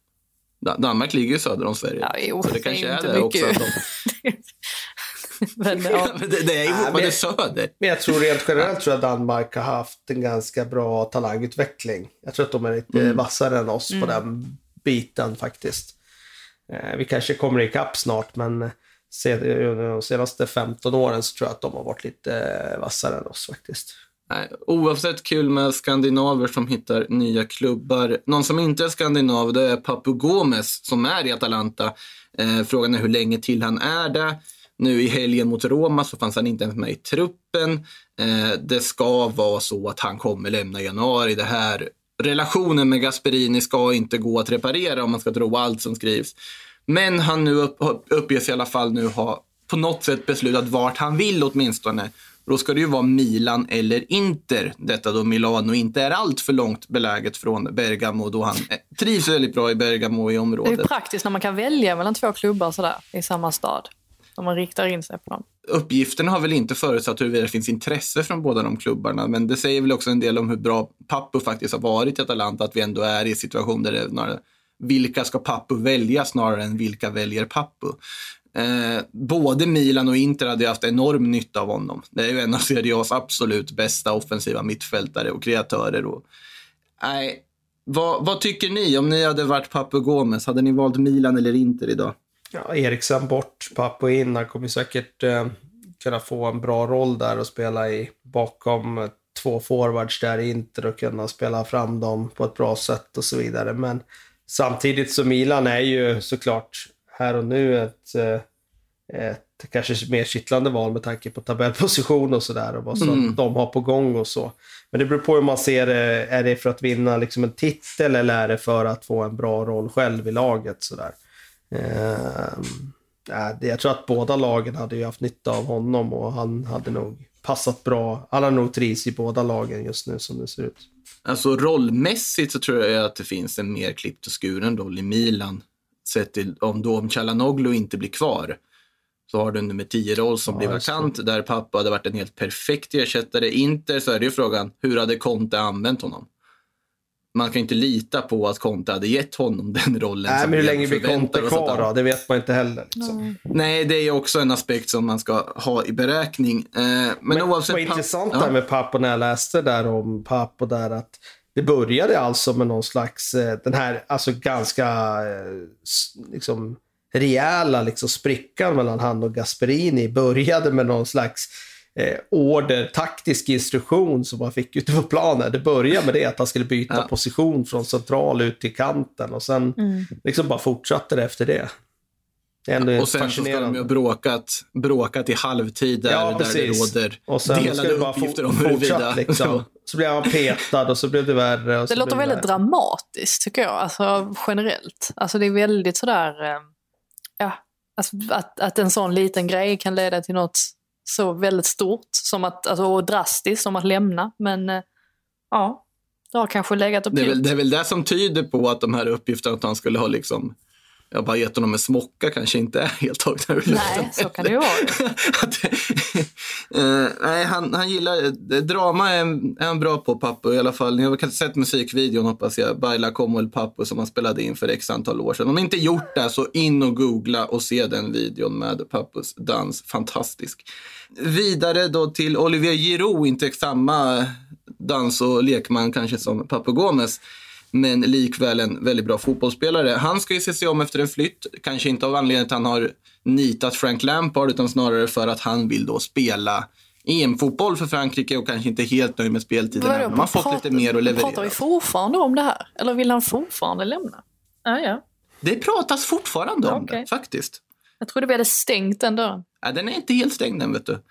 A: Da- Danmark ligger ju söder om Sverige.
C: Ja, jo,
A: så det
C: det
A: kanske är
C: inte
A: det också.
C: mycket.
A: Att de,
C: men, ja.
A: Det, det är ju
B: Ja,
A: fortfarande
B: men-
A: söder.
B: Men jag tror rent generellt tror jag Danmark har haft en ganska bra talangutveckling. Jag tror att de är lite
A: Mm.
B: vassare än oss på den biten faktiskt. Eh, vi kanske kommer ikapp snart, men Eh, de senaste 15 åren så tror jag att de har varit lite eh, vassare än oss faktiskt.
A: Nej, oavsett kul med skandinaver som hittar nya klubbar. Någon som inte är skandinav det är Papu Gomes som är i Atalanta. Eh, frågan är hur länge till han är där. Nu i helgen mot Roma så fanns han inte ens med i truppen. Eh, det ska vara så att han kommer lämna i januari. Det här relationen med Gasperini ska inte gå att reparera om man ska tro allt som skrivs. Men han nu upp, uppges i alla fall nu ha på något sätt beslutat vart han vill åtminstone. Då ska det ju vara Milan eller Inter. Detta då Milano inte är allt för långt beläget från Bergamo då han eh, trivs väldigt bra i Bergamo i
C: Det är
A: området.
C: praktiskt när man kan välja mellan två klubbar sådär i samma stad. Om man riktar in sig på dem.
A: Uppgifterna har väl inte förutsatt huruvida det finns intresse från båda de klubbarna, men det säger väl också en del om hur bra Pappu faktiskt har varit i Atalanta, att vi ändå är i en situation där det är snarare vilka ska Pappu välja snarare än vilka väljer Pappu. Eh, både Milan och Inter hade ju haft enorm nytta av honom. Det är ju en av Serie A's absolut bästa offensiva mittfältare och kreatörer. Och, nej, vad, vad tycker ni? Om ni hade varit Pappu Gomes, hade ni valt Milan eller Inter idag?
B: Ja, Eriksen bort, Papu in. Han kommer säkert eh, kunna få en bra roll där och spela i bakom två forwards där i Inter och kunna spela fram dem på ett bra sätt och så vidare. Men samtidigt så Milan är ju såklart här och nu ett, eh, ett kanske mer kittlande val med tanke på tabellposition och sådär och vad som
A: Mm.
B: de har på gång och så. Men det beror på hur man ser det. Är det för att vinna liksom en titel eller är det för att få en bra roll själv i laget sådär. Det- jag tror att båda lagen hade ju haft nytta av honom och han hade nog passat bra. Han har nog trivs i båda lagen just nu som det ser ut.
A: Alltså rollmässigt så tror jag att det finns en mer klippt och skuren roll i Milan. Sett till om då om Chalanoglu inte blir kvar så har du en nummer 10-roll som
B: Ja,
A: blir vakant där pappa hade varit en helt perfekt ersättare. Inter så är det ju frågan, hur hade Conte använt honom? Man kan ju inte lita på att Conte hade gett honom den rollen.
B: Nej, men hur länge blir Conte kvar
A: han-
B: då? Det vet man inte heller. Liksom.
A: Nej, det är också en aspekt som man ska ha i beräkning. Eh, men,
B: Men
A: oavsett...
B: vad intressant
A: Ja.
B: där med Papo när jag läste där om Papo där att det började alltså med någon slags, eh, den här alltså ganska eh, liksom rejäla liksom sprickan mellan han och Gasperini började med någon slags eh, order, taktisk instruktion som man fick ute på planen. Det började med det att han skulle byta
A: Ja.
B: position från central ut till kanten och sen liksom bara fortsatte det efter det. Det ändå
A: Och sen så ska de ju ha bråkat, bråkat i halvtid där,
B: Ja,
A: där det råder
B: Och sen ska
A: delade
B: det bara
A: uppgifter om huruvida...
B: liksom. Så blev han petad och så blev det värre. Och
C: Det
B: så
C: låter
B: blev
C: väldigt
B: värre.
C: dramatiskt tycker jag, alltså generellt. Alltså det är väldigt sådär, eh, ja, alltså, att, att en sån liten grej kan leda till något så väldigt stort som att, alltså, och drastiskt som att lämna. Men eh, ja, det har kanske legat och
A: Det är, väl,
C: pyrt.
A: det är väl det som tyder på att de här uppgifterna att han skulle ha liksom jag bara gett honom en smocka kanske inte är helt tagna ur.
C: Nej, så kan det ju vara.
A: Eh, nej, han, han gillar, eh, drama är, är han bra på, Pappo i alla fall. Ni har kanske sett musikvideon hoppas jag, Baila como el Pappo som han spelade in för x antal år sedan. Om ni inte gjort det så in och googla och se den videon med Pappos dans. Fantastisk. Vidare då till Olivier Giroud, inte samma dans och lekman kanske som Papo Gomes men likväl en väldigt bra fotbollsspelare. Han ska ju se sig om efter en flytt, kanske inte av anledning att han har nitat Frank Lampard utan snarare för att han vill då spela EM-fotboll för Frankrike och kanske inte helt nöjd med speltiden.
C: Vadå,
A: han har fått
C: pratar-
A: lite mer att leverera.
C: Pratar vi fortfarande om det här? Eller vill han fortfarande lämna? Ja, ja.
A: Det pratas fortfarande om
C: Okej.
A: det, faktiskt.
C: Jag trodde vi hade stängt den dörren.
A: Ja, den är inte helt stängd än, vet du.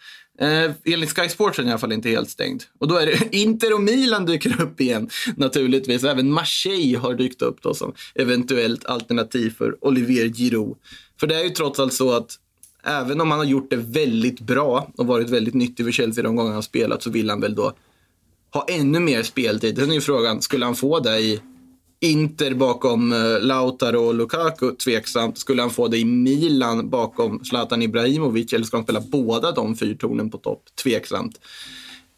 A: Eh, enligt Sky Sports är den i alla fall inte helt stängd. Och då är det Inter och Milan dyker upp igen, naturligtvis. Även Marseille har dykt upp då som eventuellt alternativ för Olivier Giroud. För det är ju trots allt så att även om han har gjort det väldigt bra och varit väldigt nyttig för Chelsea de gånger han har spelat så vill han väl då ha ännu mer speltid. Sen är ju frågan, skulle han få det i Inter bakom eh, Lautaro och Lukaku, tveksamt. Skulle han få det i Milan bakom Zlatan Ibrahimovic eller ska han spela båda de fyrtornen på topp? Tveksamt.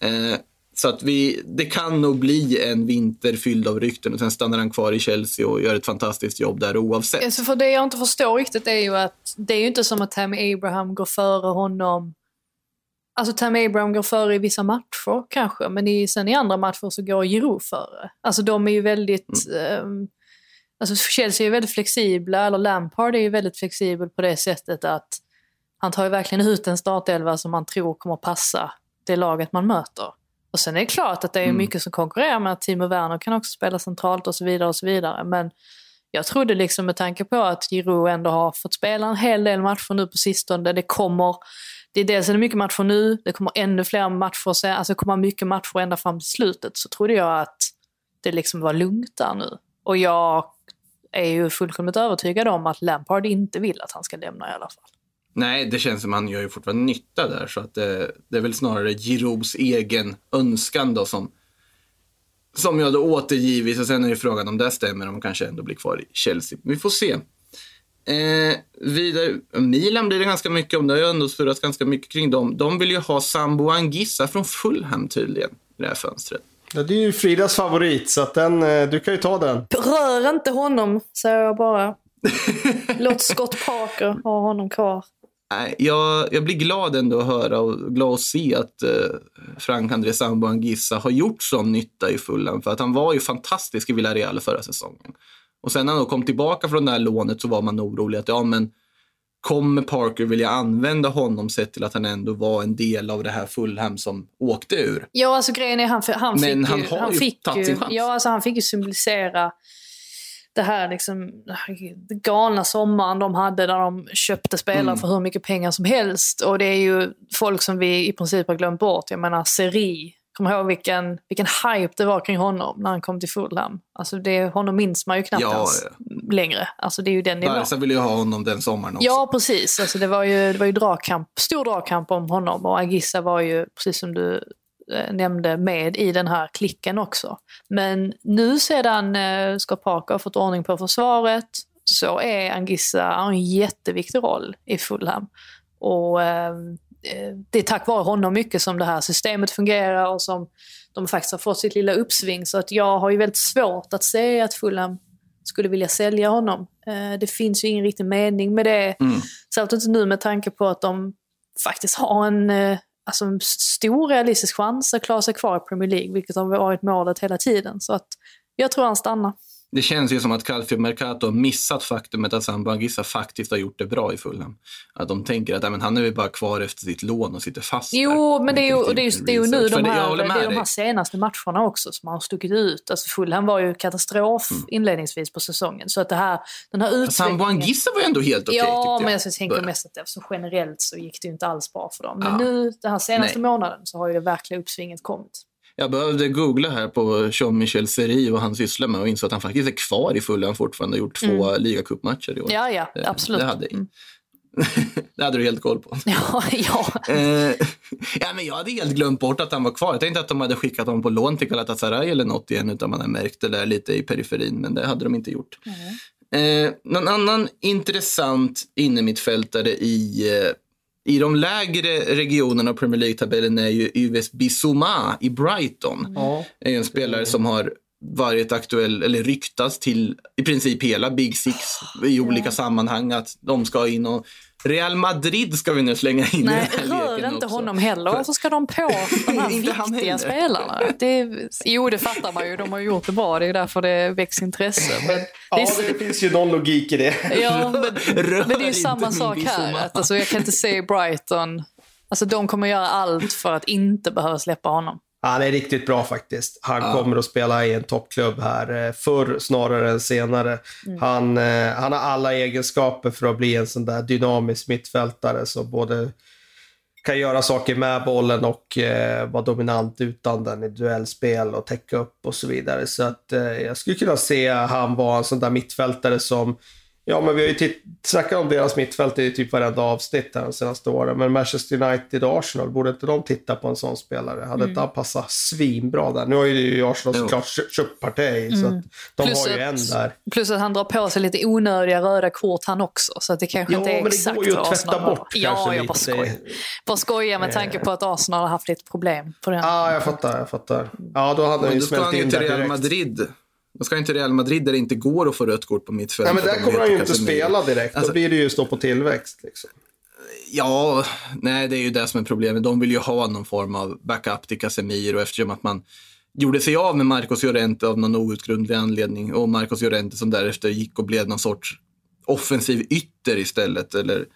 A: Eh, så att vi, det kan nog bli en vinter fylld av rykten och sen stannar han kvar i Chelsea och gör ett fantastiskt jobb där oavsett.
C: Alltså för det jag inte förstår riktigt är ju att det är ju inte som att Tammy Abraham går före honom. Alltså Tammy Abraham går före i vissa matcher kanske, men i, sen i andra matcher så går Giroud före. Alltså de är ju väldigt... ehm, Alltså Chelsea är väldigt flexibla, eller Lampard är ju väldigt flexibel på det sättet att han tar ju verkligen ut en startelva som man tror kommer passa det laget man möter. Och sen är det klart att det är mycket som konkurrerar med att Timo Werner kan också spela centralt och så vidare och så vidare. Men jag trodde liksom med tanke på att Giroud ändå har fått spela en hel del matcher nu på sistone. Det kommer, det är dels är det mycket matcher nu, det kommer ännu fler matcher sen, alltså det kommer mycket matcher ända fram till slutet. Så trodde jag att det liksom var lugnt där nu. Och jag är ju fullkomligt övertygad om att Lampard inte vill att han ska lämna i alla fall.
A: Nej, det känns som han gör ju fortfarande nytta där. Så att det, det är väl snarare Girouds egen önskan då som, som jag då återgivit. Och sen är det frågan om det stämmer, om han kanske ändå blir kvar i Chelsea. Vi får se. Eh, vidare, Milan blir det ganska mycket om. Det har ju ändå surrats ganska mycket kring dem. De vill ju ha Sambo Angissa från Fulham tydligen, i det här fönstret.
B: Ja, det är ju Fridas favorit, så att den, eh, du kan ju ta den.
C: Rör inte honom, säger jag bara. Låt Scott Parker ha honom kvar.
A: Nej, jag, jag blir glad ändå att höra och glad att se att eh, Frank André Sambo Angissa har gjort sån nytta i Fulham. För att han var ju fantastisk i Villarreal förra säsongen. Och sen när han då kom tillbaka från det här lånet så var man orolig att ja, men kommer Parker vilja använda honom sett till att han ändå var en del av det här Fulham som åkte ur?
C: Ja, alltså grejen är han, han fick
A: Men han
C: ju,
A: har
C: han
A: ju
C: fick
A: tagit sin chans.
C: Ja, alltså han fick ju symbolisera det här liksom den galna sommaren de hade där de köpte spelare
A: Mm.
C: för hur mycket pengar som helst. Och det är ju folk som vi i princip har glömt bort. Jag menar Seri, kommer ihåg vilken, vilken hype det var kring honom när han kom till Fulham. Alltså det, honom minns man ju knappt
A: Ja,
C: ens längre. Alltså det är ju den nivån.
A: Barca ville ju ha honom den sommaren också.
C: Ja, precis. Alltså, det var ju, det var ju dragkamp, stor dragkamp om honom och Agissa var ju, precis som du eh, nämnde, med i den här klicken också. Men nu sedan eh, Scott Parker har fått ordning på försvaret så är Angissa har en jätteviktig roll i Fulham. Och eh, det är tack vare honom mycket som det här systemet fungerar och som de faktiskt har fått sitt lilla uppsving. Så att jag har ju väldigt svårt att se att Fulham skulle vilja sälja honom. Eh, det finns ju ingen riktig mening med det.
A: Mm.
C: Särskilt inte nu med tanke på att de faktiskt har en, eh, alltså en stor realistisk chans att klara sig kvar i Premier League, vilket har varit målet hela tiden. Så att jag tror han stannar.
A: Det känns ju som att Calcio Mercato har missat faktumet att Sambo Angissa faktiskt har gjort det bra i Fulham. Att de tänker att nej, men han är väl bara kvar efter sitt lån och sitter fast
C: Jo,
A: där.
C: men det är ju, och det är ju, det är ju nu de
A: det-
C: här, det är de här senaste matcherna också som har stuckit ut. Alltså Fulham var ju katastrof
A: Mm.
C: inledningsvis på säsongen. Så att det här, den här utvecklingen...
A: Var ju ändå helt okej
C: ja,
A: tyckte jag.
C: men jag tänker mest att det, så generellt så gick det ju inte alls bra för dem. Men
A: Ja.
C: nu, den här senaste
A: Nej.
C: månaden, så har ju det verkliga uppsvinget kommit.
A: Jag behövde googla här på Jean-Michel Seri och han sysslar med och insåg att han faktiskt är kvar i Fulham fortfarande och gjort två ligacupmatcher i år.
C: Mm. Ja, ja,
A: Det-
C: absolut.
A: Det hade,
C: Mm.
A: det hade du helt koll på.
C: Ja, ja.
A: Eh, ja, men jag hade helt glömt bort att han var kvar. Jag tänkte att de hade skickat honom på lån till Galatasaray eller något igen utan man hade märkt det där lite i periferin, men det hade de inte gjort. Eh, någon annan intressant innermittfältare i, eh, i de lägre regionerna av Premier League-tabellen är ju Yves Bissouma i Brighton.
B: Ja.
A: är en spelare som har varit aktuell, eller ryktats till i princip hela Big Six i olika sammanhang att de ska in och Real Madrid ska vi nu slänga in
C: Nej,
A: i den här
C: rör inte
A: också.
C: honom heller. Varför ska de på de här viktiga spelarna? Det, jo, det fattar man ju. De har gjort det bra. Det är därför det väcks intresse. Men det
B: Ja,
C: är,
B: det finns ju någon logik i det.
C: ja, men,
A: Rör
C: men det är ju samma sak här. Att, alltså, jag kan inte se Brighton... Alltså, de kommer göra allt för att inte behöva släppa honom.
B: Han är riktigt bra faktiskt. Han kommer att spela i en toppklubb här. eh, Förr snarare än senare. Han, eh, han har alla egenskaper för att bli en sån där dynamisk mittfältare som både kan göra saker med bollen och eh, vara dominant utan den i duellspel och täcka upp och så vidare. Så att eh, jag skulle kunna se han vara en sån där mittfältare som Ja, men vi har ju titt- snackat om deras mittfält i typ varenda avsnitt här de senaste åren. Men Manchester United och Arsenal, borde inte de titta på en sån spelare? Hade inte han passat svinbra där? Nu har ju Arsenal
A: Jo.
B: såklart kö- köpt Partey, så att de
C: Plus
B: har ju en
C: att-
B: där.
C: Plus att han drar på sig lite onödiga röda kort han också. Så att det kanske
B: Ja,
C: inte är
B: men det
C: exakt
B: går ju att tvätta
C: Arsenal
B: bort
C: Ja,
B: kanske
C: jag bara
B: lite. Eh.
C: skojar. Bara skojar med tanke på att Arsenal har haft lite problem på den.
B: Ja, jag fattar, jag fattar. Ja, då hade han
A: Men
B: ju
A: då ska
B: smält
A: han ju
B: in
A: till
B: där
A: Real
B: direkt.
A: Madrid. Då ska till Real Madrid där det inte går att få rött kort på mittfältet.
B: Ja, men där kommer han ju inte spela direkt.
A: Alltså-
B: Då blir det ju stå på tillväxt. Liksom.
A: Ja, nej det är ju det som är problemet. De vill ju ha någon form av backup till Casemiro eftersom att man gjorde sig av med Marcos Llorente av någon outgrundlig anledning och Marcos Llorente som därefter gick och blev någon sorts offensiv ytter istället. Eller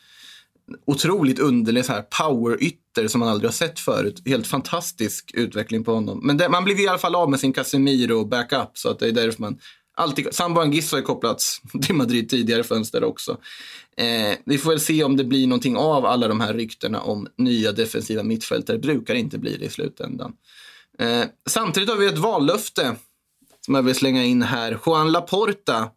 A: otroligt underlig så här power-ytter som man aldrig har sett förut. Helt fantastisk utveckling på honom. Men det, man blev i alla fall av med sin Casemiro backup så att det är därför man alltid... Sambo Anguissa har kopplats till Madrid tidigare fönster också. Eh, vi får väl se om det blir någonting av alla de här ryktena om nya defensiva mittfältare. Det brukar inte bli det i slutändan. Eh, samtidigt har vi ett vallöfte som jag vill slänga in här. Juan Laporta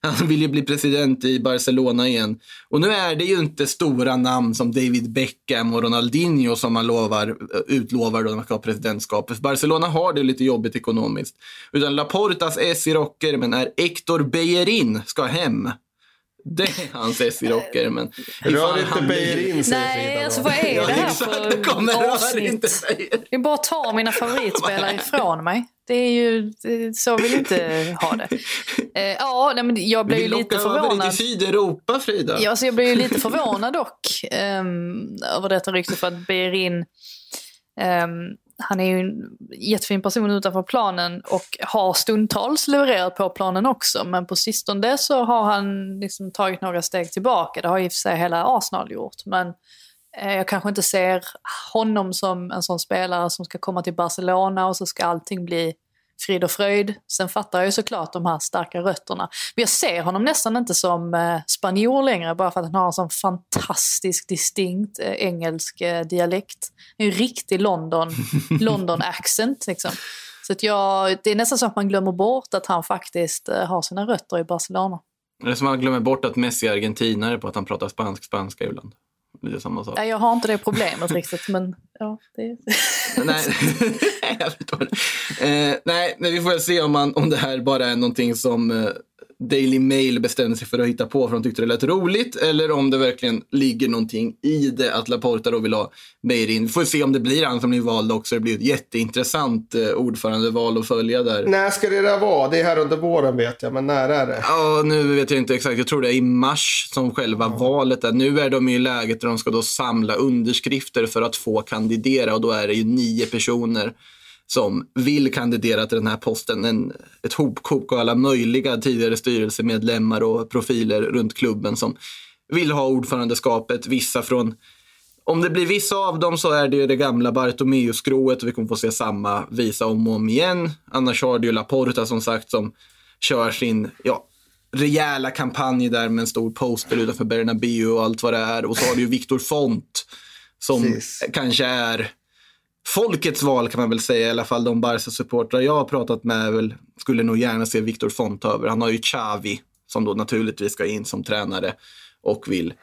A: han vill ju bli president i Barcelona igen. Och nu är det ju inte stora namn som David Beckham och Ronaldinho som man lovar, utlovar då när man ska ha presidentskapet. Barcelona har det lite jobbigt ekonomiskt. Utan Laportas S i rocker, men är Hector Bellerin ska hem. Det är hans S i rocker. Men
B: Rör inte Beijerin säger
C: Nej,
B: Frida.
C: alltså vad är det här
A: Exakt,
C: för avsnitt? Det är bara att ta mina favoritspelare ifrån mig. Det är ju, det, så vill jag inte ha det. Eh, ja, nej, men jag blev
A: Vi
C: ju lite
A: över dig
C: förvånad.
A: till Sydeuropa, Frida.
C: Ja, alltså jag blev ju lite förvånad dock um, över detta rykte för att Berin um, han är ju en jättefin person utanför planen och har stundtals levererat på planen också. Men på sistone så har han liksom tagit några steg tillbaka. Det har i och för sig hela Arsenal gjort. Men eh, jag kanske inte ser honom som en sån spelare som ska komma till Barcelona och så ska allting bli frid och fröjd. Sen fattar jag ju såklart de här starka rötterna. Men jag ser honom nästan inte som eh, spanjor längre bara för att han har en sån fantastisk distinkt eh, engelsk eh, dialekt. En riktig London, London accent liksom. Så att jag, det är nästan så att man glömmer bort att han faktiskt har sina rötter i Barcelona.
A: Det är som att man glömmer bort att Messi är argentinare på att han pratar spansk-spanska ibland. Är samma sak.
C: Nej, jag har inte det problemet riktigt men ja, det...
A: nej, jag förstår. Eh, nej, men vi får väl se om, man, om det här bara är någonting som eh, Daily Mail bestämde sig för att hitta på för de tyckte det lät roligt eller om det verkligen ligger någonting i det att Laporta då vill ha Beirin. Vi får se om det blir han som blir vald också. Det blir ett jätteintressant eh, ordförandeval att följa där.
B: När ska det där vara? Det är här under våren vet jag, men när är det?
A: Ja, nu vet jag inte exakt. Jag tror det är i mars som själva valet är. Nu är de i läget där de ska då samla underskrifter för att få kandidera och då är det ju nio personer som vill kandidera till den här posten. En, ett hopkok av alla möjliga tidigare styrelsemedlemmar och profiler runt klubben som vill ha ordförandeskapet. Vissa från om det blir vissa av dem så är det ju det gamla Bartomeu-skrået och vi kommer få se samma visa om och om igen. Annars har det ju Laporta som sagt som kör sin ja, rejäla kampanj där med en stor poster utanför Bernabéu och allt vad det är. Och så har du ju Victor Font som
B: Precis.
A: kanske är folkets val kan man väl säga. I alla fall de Barca-supportrar jag har pratat med väl, skulle nog gärna se Victor Font över. Han har ju Xavi som då naturligtvis ska in som tränare och vill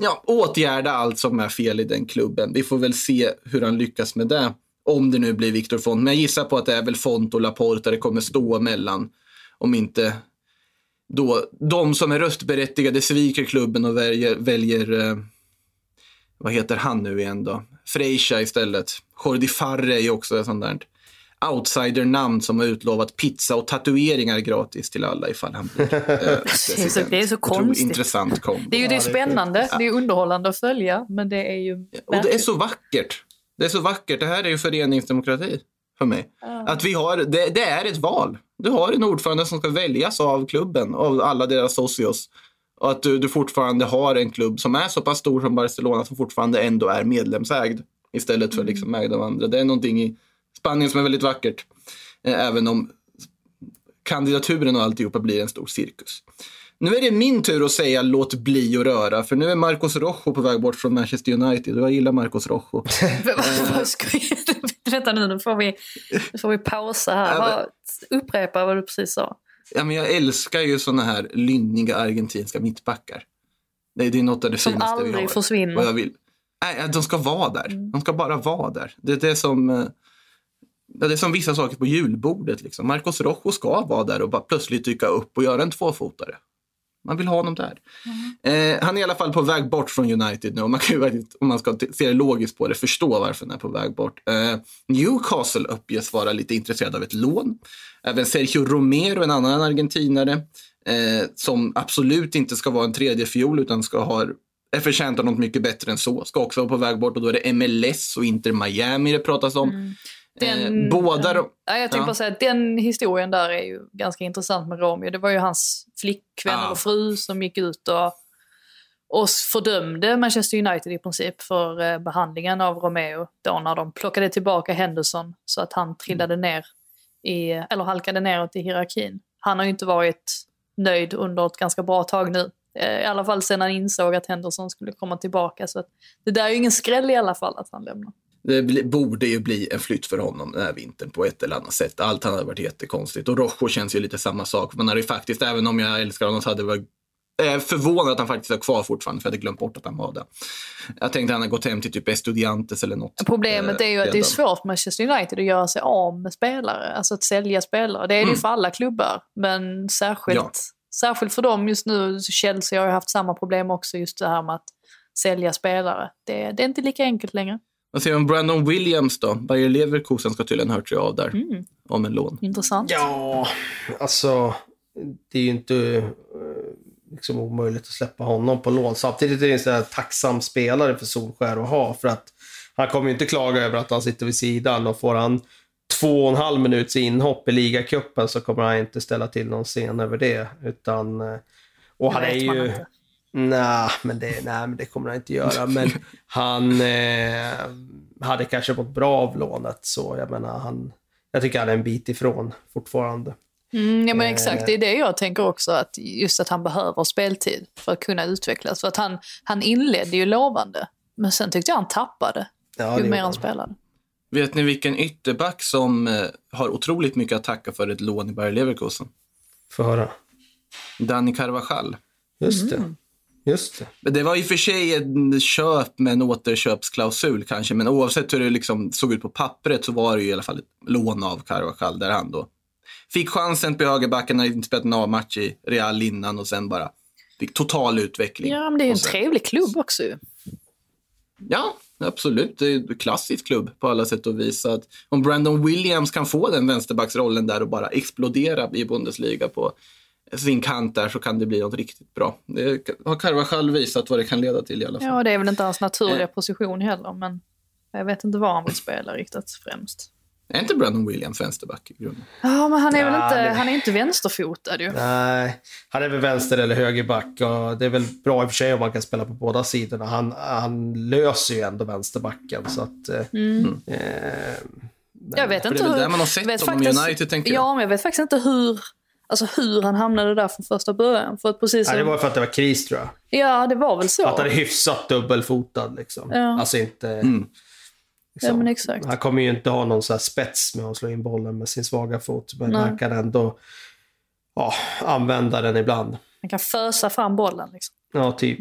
A: ja, åtgärda allt som är fel i den klubben. Vi får väl se hur han lyckas med det. Om det nu blir Victor Font. Men jag gissar på att det är väl Font och Laporta det kommer stå mellan. Om inte då de som är röstberättigade sviker klubben och väljer, väljer eh, vad heter han nu igen då? Freisha istället. Jordi Farre är också ett sånt där outsider-namn som har utlovat pizza och tatueringar gratis till alla ifall han blir eh, president.
C: det är så konstigt.
A: intressant kombo.
C: Det är ju det är spännande, det är underhållande att följa, men det är ju
A: Och det är så vackert. Det är så vackert. Det här är ju föreningsdemokrati för mig. Att vi har, det, det är ett val. Du har en ordförande som ska väljas av klubben, av alla deras socios. Och att du, du fortfarande har en klubb som är så pass stor som Barcelona som fortfarande ändå är medlemsägd istället för liksom ägd av andra. Det är någonting i Spanien som är väldigt vackert. Eh, även om kandidaturen och alltihopa blir en stor cirkus. Nu är det min tur att säga låt bli att röra, för nu är Marcos Rojo på väg bort från Manchester United och jag gillar Marcos Rojo.
C: Vänta nu, nu får vi, nu får vi pausa här. Upprepa vad du precis sa.
A: Ja, men jag älskar ju såna här lynniga argentinska mittbackar. Det, det är något av det
C: Som
A: finaste vi
C: aldrig
A: har.
C: försvinner.
A: Och jag vill, nej, de ska vara där.
C: Mm.
A: De ska bara vara där. Det, det, är som, eh, det är som vissa saker på julbordet. Liksom. Marcos Rojo ska vara där och bara plötsligt dyka upp och göra en tvåfotare. Man vill ha honom där.
C: Mm.
A: Eh, han är i alla fall på väg bort från United nu. Och man kan ju, om man ska se det logiskt på det, förstå varför han är på väg bort. Eh, Newcastle uppges vara lite intresserad av ett lån. Även Sergio Romero, en annan argentinare, eh, som absolut inte ska vara en tredje fiol utan ska ha är förtjänt av något mycket bättre än så. Ska också vara på väg bort och då är det MLS och inte Miami det pratas om.
C: Den,
A: Eh, båda de...
C: Ja, jag tänkte
A: Ja.
C: bara säga att den historien där är ju ganska intressant med Romeo. Det var ju hans flickvän
A: Ja.
C: eller fru som gick ut och, och fördömde Manchester United i princip för eh, behandlingen av Romeo då när de plockade tillbaka Henderson så att han trillade ner i, eller halkade neråt i hierarkin. Han har ju inte varit nöjd under ett ganska bra tag nu. Eh, I alla fall sen han insåg att Henderson skulle komma tillbaka. Så det där är ju ingen skräll i alla fall att han lämnar.
A: Det borde ju bli en flytt för honom den här vintern på ett eller annat sätt. Allt hade varit jättekonstigt. Och Rojo känns ju lite samma sak. Man hade ju faktiskt, även om jag älskar honom, så hade jag eh, förvånad att han faktiskt var kvar fortfarande, för jag hade glömt bort att han var där. Jag tänkte att han hade gått hem till typ Estudiantes eller något.
C: Problemet
A: eh,
C: är ju att det är svårt för Manchester United att göra sig av med spelare, alltså att sälja spelare. Det är det ju för alla klubbar, men särskilt,
A: Ja.
C: särskilt för dem just nu. Chelsea har ju haft samma problem också, just det här med att sälja spelare. Det, det är inte lika enkelt längre.
A: Vad säger du om Brandon Williams då? Bayer Leverkusen ska tydligen hört sig av där.
C: Mm.
A: Om en lån.
C: Intressant.
B: Ja, alltså det är ju inte eh, liksom omöjligt att släppa honom på lån. Samtidigt är det en sån här tacksam spelare för Solskär att ha för att han kommer ju inte klaga över att han sitter vid sidan och får han två och en halv minuts inhopp i ligacupen så kommer han inte ställa till någon scen över det. Utan, eh, och han
C: Det
B: är ju...
C: inte.
B: Nej, men det, nej, men det kommer han inte göra. Men han eh, hade kanske mått bra av lånet. Så jag menar, han, jag tycker han är en bit ifrån fortfarande.
C: Mm, ja men
B: Eh.
C: exakt, det är det jag tänker också. Att just att han behöver speltid för att kunna utvecklas. För att han, han inledde ju lovande, men sen tyckte jag han tappade
B: Ja,
C: ju
B: det
C: mer han
B: han.
C: spelade.
A: Vet ni vilken ytterback som eh, har otroligt mycket att tacka för ett lån i Bayer Leverkusen?
B: Få höra.
A: Danny Carvajal.
B: Just
C: Mm.
B: Just det.
A: Men Det var i och för sig ett köp med en återköpsklausul kanske, men oavsett hur det liksom såg ut på pappret så var det ju i alla fall ett lån av Carvajal där han då fick chansen på högerbacken när inte spelat en A-match i Real innan och sen bara fick total utveckling.
C: Ja, men det är ju en trevlig klubb också.
A: Ja, absolut. Det är en klassisk klubb på alla sätt och vis. Att om Brandon Williams kan få den vänsterbacksrollen där och bara explodera i Bundesliga på sin kant där så kan det bli något riktigt bra. Det har Carvajal visat vad det kan leda till i alla fall.
C: Ja, det är väl inte hans naturliga
A: Eh.
C: position heller, men jag vet inte var han vill spela riktigt främst.
A: Är inte Brandon Williams vänsterback i grunden?
C: Ja, men han är väl
B: Ja,
C: inte,
B: det-
C: han är inte vänsterfotad ju.
B: Nej, han är väl vänster eller högerback och det är väl bra i och för sig om man kan spela på båda sidorna. Han, han löser ju ändå vänsterbacken så att... eh,
C: Mm.
B: Eh,
C: Jag vet inte
A: det är väl
C: hur...
A: där man har sett honom i United, tänker jag.
C: Ja, men jag vet faktiskt inte hur, alltså hur han hamnade där från första början. För att precis som,
B: nej, det var för att det var kris tror jag.
C: Ja, det var väl så.
B: Att han är hyfsat dubbelfotad liksom.
C: Ja.
B: Alltså inte...
A: Mm.
C: Ja, men exakt.
B: Han kommer ju inte ha någon så här spets med att slå in bollen med sin svaga fot. Men
C: Nej.
B: han kan ändå ja, använda den ibland.
C: Han kan fösa fram bollen liksom.
B: Ja, typ.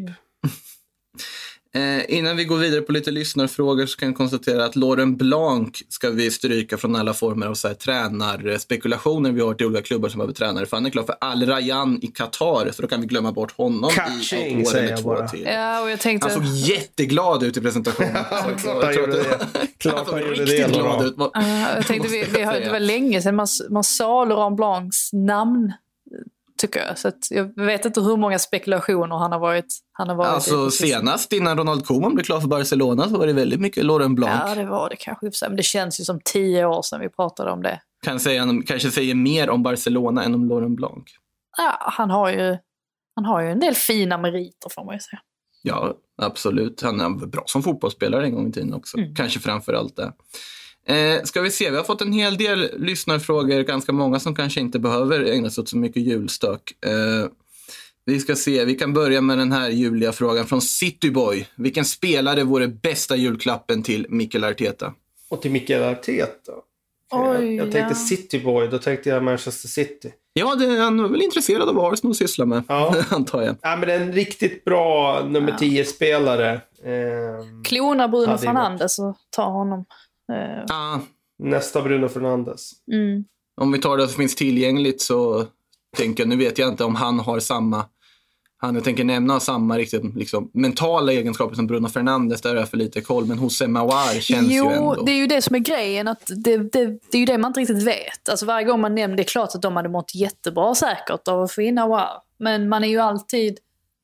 A: Eh, innan vi går vidare på lite lyssnarfrågor så kan jag konstatera att Lauren Blanc ska vi stryka från alla former av så här, tränarspekulationer vi har till olika klubbar som behöver tränare. För han är klar för Al Rayyan i Qatar, så då kan vi glömma bort honom
B: Catching,
A: i ett år eller två
B: bara.
A: till.
C: Ja, och jag tänkte...
A: Han såg jätteglad ut i presentationen.
B: klart
A: Jag
B: han
A: tror
B: gjorde
A: att
B: det. Klart
A: Han
B: gjorde
A: riktigt
B: det,
A: glad ut.
C: Ja, jag tänkte vi, vi har, det var länge sedan man, man sa Laurent Blancs namn, tycker jag. Så att jag vet inte hur många spekulationer han har varit, han har varit i
A: Alltså
C: sistone.
A: senast innan Ronald Koeman blev klar för Barcelona så var det väldigt mycket Lauren Blanc.
C: Ja, det var det kanske. i Men det känns ju som tio år sedan vi pratade om det.
A: Kan säga, kanske säger mer om Barcelona än om Lauren Blanc.
C: Ja, han har ju, han har ju en del fina meriter får man ju säga.
A: Ja, absolut. Han är bra som fotbollsspelare en gång i tiden också.
C: Mm.
A: Kanske framför allt det. Eh, ska vi se, vi har fått en hel del lyssnarfrågor, ganska många som kanske inte behöver ägna sig åt så mycket julstök. Eh, vi ska se, vi kan börja med den här juliga frågan från Cityboy. Vilken spelare vore bästa julklappen till Mikael Arteta?
B: Och till Mikael Arteta.
C: Oj,
B: jag, jag tänkte
C: ja.
B: Cityboy, då tänkte jag Manchester City.
A: Ja, det, han var väl intresserad av vad Arsenal sysslar med,
B: Ja.
A: antar jag.
B: Ja, men en riktigt bra nummer 10-spelare. Ehm,
C: Klona Bruno
B: Ja, är
C: Fernandes och ta honom. Eh,
A: Ah,
B: nästa Bruno Fernandes.
C: mm.
A: om vi tar det som finns tillgängligt så tänker jag, nu vet jag inte om han har samma, han jag tänker nämna samma riktigt liksom, mentala egenskaper som Bruno Fernandes, där har jag för lite koll, men José Mawar känns
C: jo,
A: ju ändå.
C: det är ju det som är grejen. Att det, det, det är ju det man inte riktigt vet. Alltså varje gång man nämner, det är klart att de hade mått jättebra säkert av att få in Awar. Men man är ju alltid,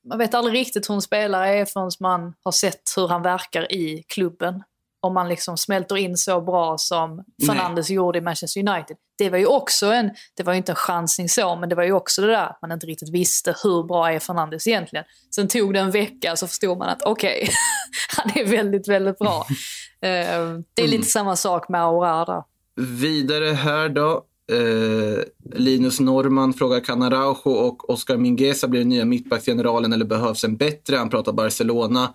C: man vet aldrig riktigt hur en spelare är förrän man har sett hur han verkar i klubben. Om man liksom smälter in så bra som Fernandes gjorde i Manchester United. Det var ju också en, det var ju inte en chansning så, men det var ju också det där att man inte riktigt visste hur bra är Fernandes egentligen. Sen tog det en vecka så förstod man att okej, okay, han är väldigt, väldigt bra. Eh, det är lite samma sak med Aurora där.
A: Vidare här då. Eh, Linus Norman frågar kan Araujo och Oscar Mingueza bli den nya mittbacksgeneralen eller behövs en bättre? Han pratar Barcelona.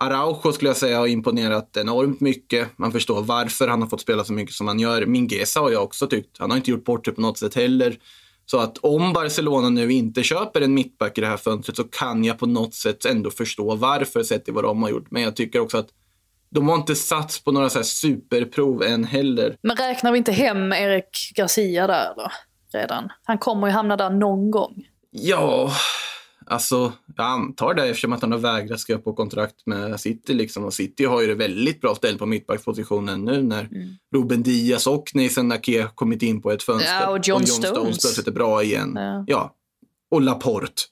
A: Araujo skulle jag säga har imponerat enormt mycket. Man förstår varför han har fått spela så mycket som han gör. Mingueza har jag också tyckt. Han har inte gjort bort det på något sätt heller. Så att om Barcelona nu inte köper en mittback i det här fönstret så kan jag på något sätt ändå förstå varför sett till vad de har gjort. Men jag tycker också att de har inte satts på några så superprov än heller.
C: Men räknar vi inte hem Erik Garcia där då? Redan? Han kommer ju hamna där någon gång.
A: Ja, alltså jag antar det eftersom att han har vägrat skriva på kontrakt med City. Liksom. Och City har ju det väldigt bra ställt på mittbackspositionen nu när mm. Ruben Diaz och Nathan Ake kommit in på ett fönster.
C: Ja, och John, och John Stones. Stones
A: plötsligt är bra igen. Ja. ja. Och Laporte.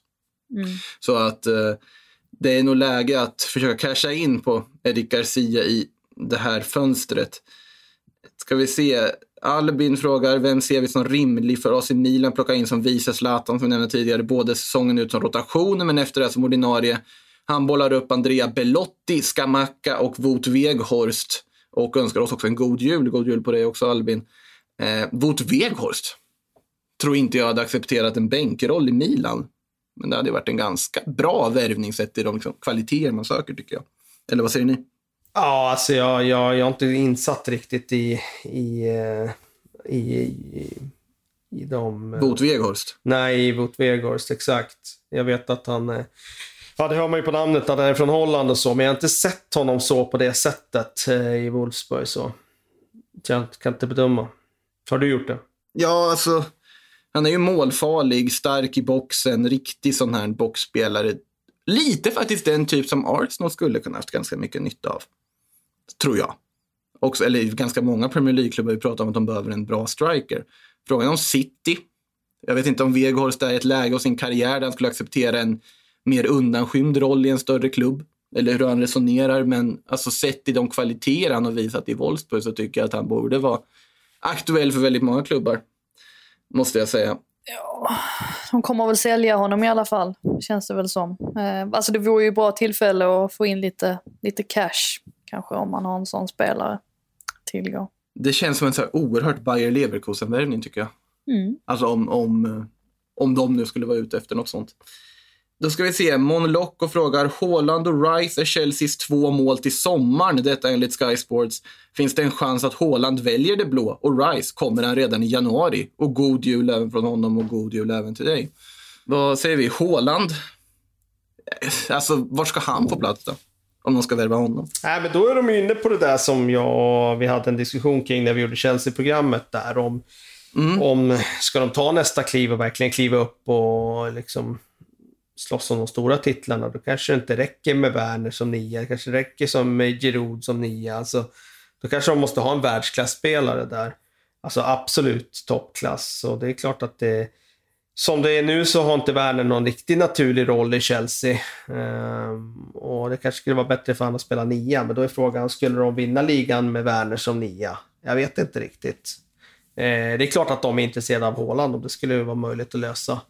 A: Mm. Så att eh, det är nog läge att försöka casha in på Eric Garcia i det här fönstret. Ska vi se. Albin frågar, vem ser vi som rimlig för oss i Milan plocka in som vice Zlatan som vi nämnde tidigare, både säsongen ut som rotation men efter det som ordinarie. Han bollar upp Andrea Belotti, Skamacka och Wout Weghorst och önskar oss också en god jul. God jul på dig också Albin. Eh, Wout Weghorst tror inte jag hade accepterat en bänkroll i Milan. Men det hade varit en ganska bra värvning sett till de liksom, kvaliteter man söker tycker jag. Eller vad säger ni?
B: Ja, alltså jag, jag, jag har inte insatt riktigt i, i, eh, i, i, i de...
A: Bot Weghorst?
B: Nej, Bot Weghorst, exakt. Jag vet att han... Eh, ja, det hör man ju på namnet att han är från Holland och så, men jag har inte sett honom så på det sättet eh, i Wolfsburg. Så. Jag kan inte bedöma. Har du gjort det?
A: Ja, alltså han är ju målfarlig, stark i boxen, riktig sån här boxspelare. Lite faktiskt den typ som Arsenal skulle kunna haft ganska mycket nytta av. Tror jag. Också, eller ganska många Premier League-klubbar har pratat om att de behöver en bra striker. Frågan om City. Jag vet inte om Weghorst är i ett läge av sin karriär där han skulle acceptera en mer undanskymd roll i en större klubb. Eller hur han resonerar. Men alltså sett i de kvaliteter han har visat i Wolfsburg så tycker jag att han borde vara aktuell för väldigt många klubbar måste jag säga.
C: Ja, de kommer väl sälja honom i alla fall, känns det väl som. Eh, alltså det vore ju bra tillfälle att få in lite, lite cash, kanske om man har en sån spelare tillgå.
A: Det känns som en så här oerhört Bayer Leverkusen-värvning tycker jag. Mm. Alltså om, om, om de nu skulle vara ute efter något sånt. Då ska vi se. Mon Locko frågar, Haaland och Rice är Chelseas två mål till sommaren, detta enligt Sky Sports. Finns det en chans att Haaland väljer det blå och Rice kommer han redan i januari? Och god jul även från honom och god jul även till dig. Vad säger vi? Haaland? Alltså, var ska han få plats då? Om de ska värva honom.
B: Nej, men då är de inne på det där som jag, vi hade en diskussion kring när vi gjorde Chelsea-programmet där om, mm. om ska de ta nästa kliv och verkligen kliva upp och liksom slåss om de stora titlarna, då kanske det inte räcker med Werner som nia. Det kanske räcker som med Giroud som nia. Alltså, då kanske de måste ha en världsklasspelare där. Alltså absolut toppklass. Och det är klart att det... Som det är nu så har inte Werner någon riktigt naturlig roll i Chelsea. Um, och det kanske skulle vara bättre för honom att spela nia, men då är frågan, skulle de vinna ligan med Werner som nia? Jag vet inte riktigt. Uh, det är klart att de är intresserade av Haaland, om det skulle vara möjligt att lösa.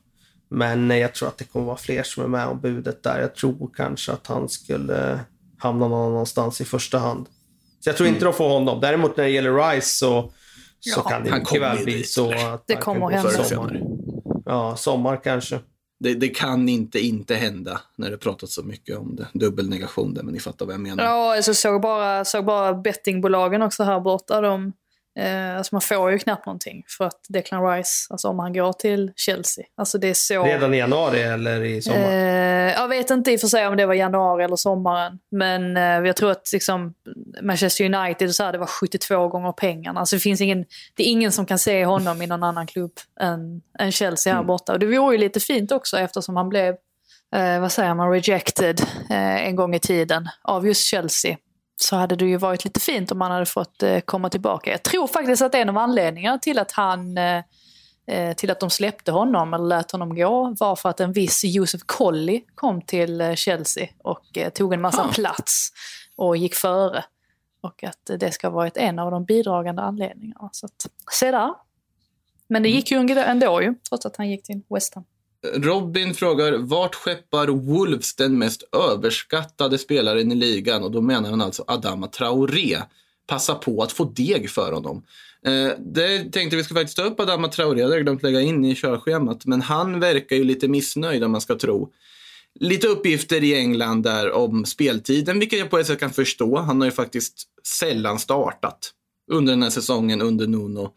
B: Men jag tror att det kommer vara fler som är med om budet där. Jag tror kanske att han skulle hamna någon annanstans i första hand. Så jag tror inte mm. de får honom. Däremot när det gäller Rice så, så ja, kan det mycket väl bli så att
C: det kommer hända. Sommar.
B: Ja, sommar kanske.
A: Det, det, kan inte inte hända när det pratats så mycket om det. Dubbelnegation där, men ni fattar vad jag menar.
C: Ja, alltså såg bara, såg bara bettingbolagen också här borta. De Eh, alltså man får ju knappt någonting för att Declan Rice, alltså om han går till Chelsea. Alltså det är så...
B: Redan i januari eller i sommar?
C: Eh, jag vet inte i och för sig om det var januari eller sommaren. Men eh, jag tror att liksom, Manchester United så här, det var 72 gånger pengarna. Alltså det finns ingen, det är ingen som kan se honom i någon annan klubb än, än Chelsea här mm. borta. Och det vore ju lite fint också eftersom han blev eh, vad säger man, rejected eh, en gång i tiden av just Chelsea så hade det ju varit lite fint om han hade fått eh, komma tillbaka. Jag tror faktiskt att en av anledningarna till att han eh, eh, till att de släppte honom eller lät honom gå var för att en viss Josef Colley kom till Chelsea och tog en massa ah. plats och gick före. Och att det ska ha varit en av de bidragande anledningarna. Så att, se där. Men det gick ju ändå ju, trots att han gick till West Ham.
A: Robin frågar vart skeppar Wolves den mest överskattade spelaren i ligan? Och då menar han alltså Adama Traoré. Passa på att få deg för honom. Eh, det tänkte vi skulle faktiskt ta upp Adama Traoré, det hade jag glömt lägga in i körschemat. Men han verkar ju lite missnöjd om man ska tro. Lite uppgifter i England där om speltiden, vilket jag på ett sätt kan förstå. Han har ju faktiskt sällan startat under den här säsongen under Nuno.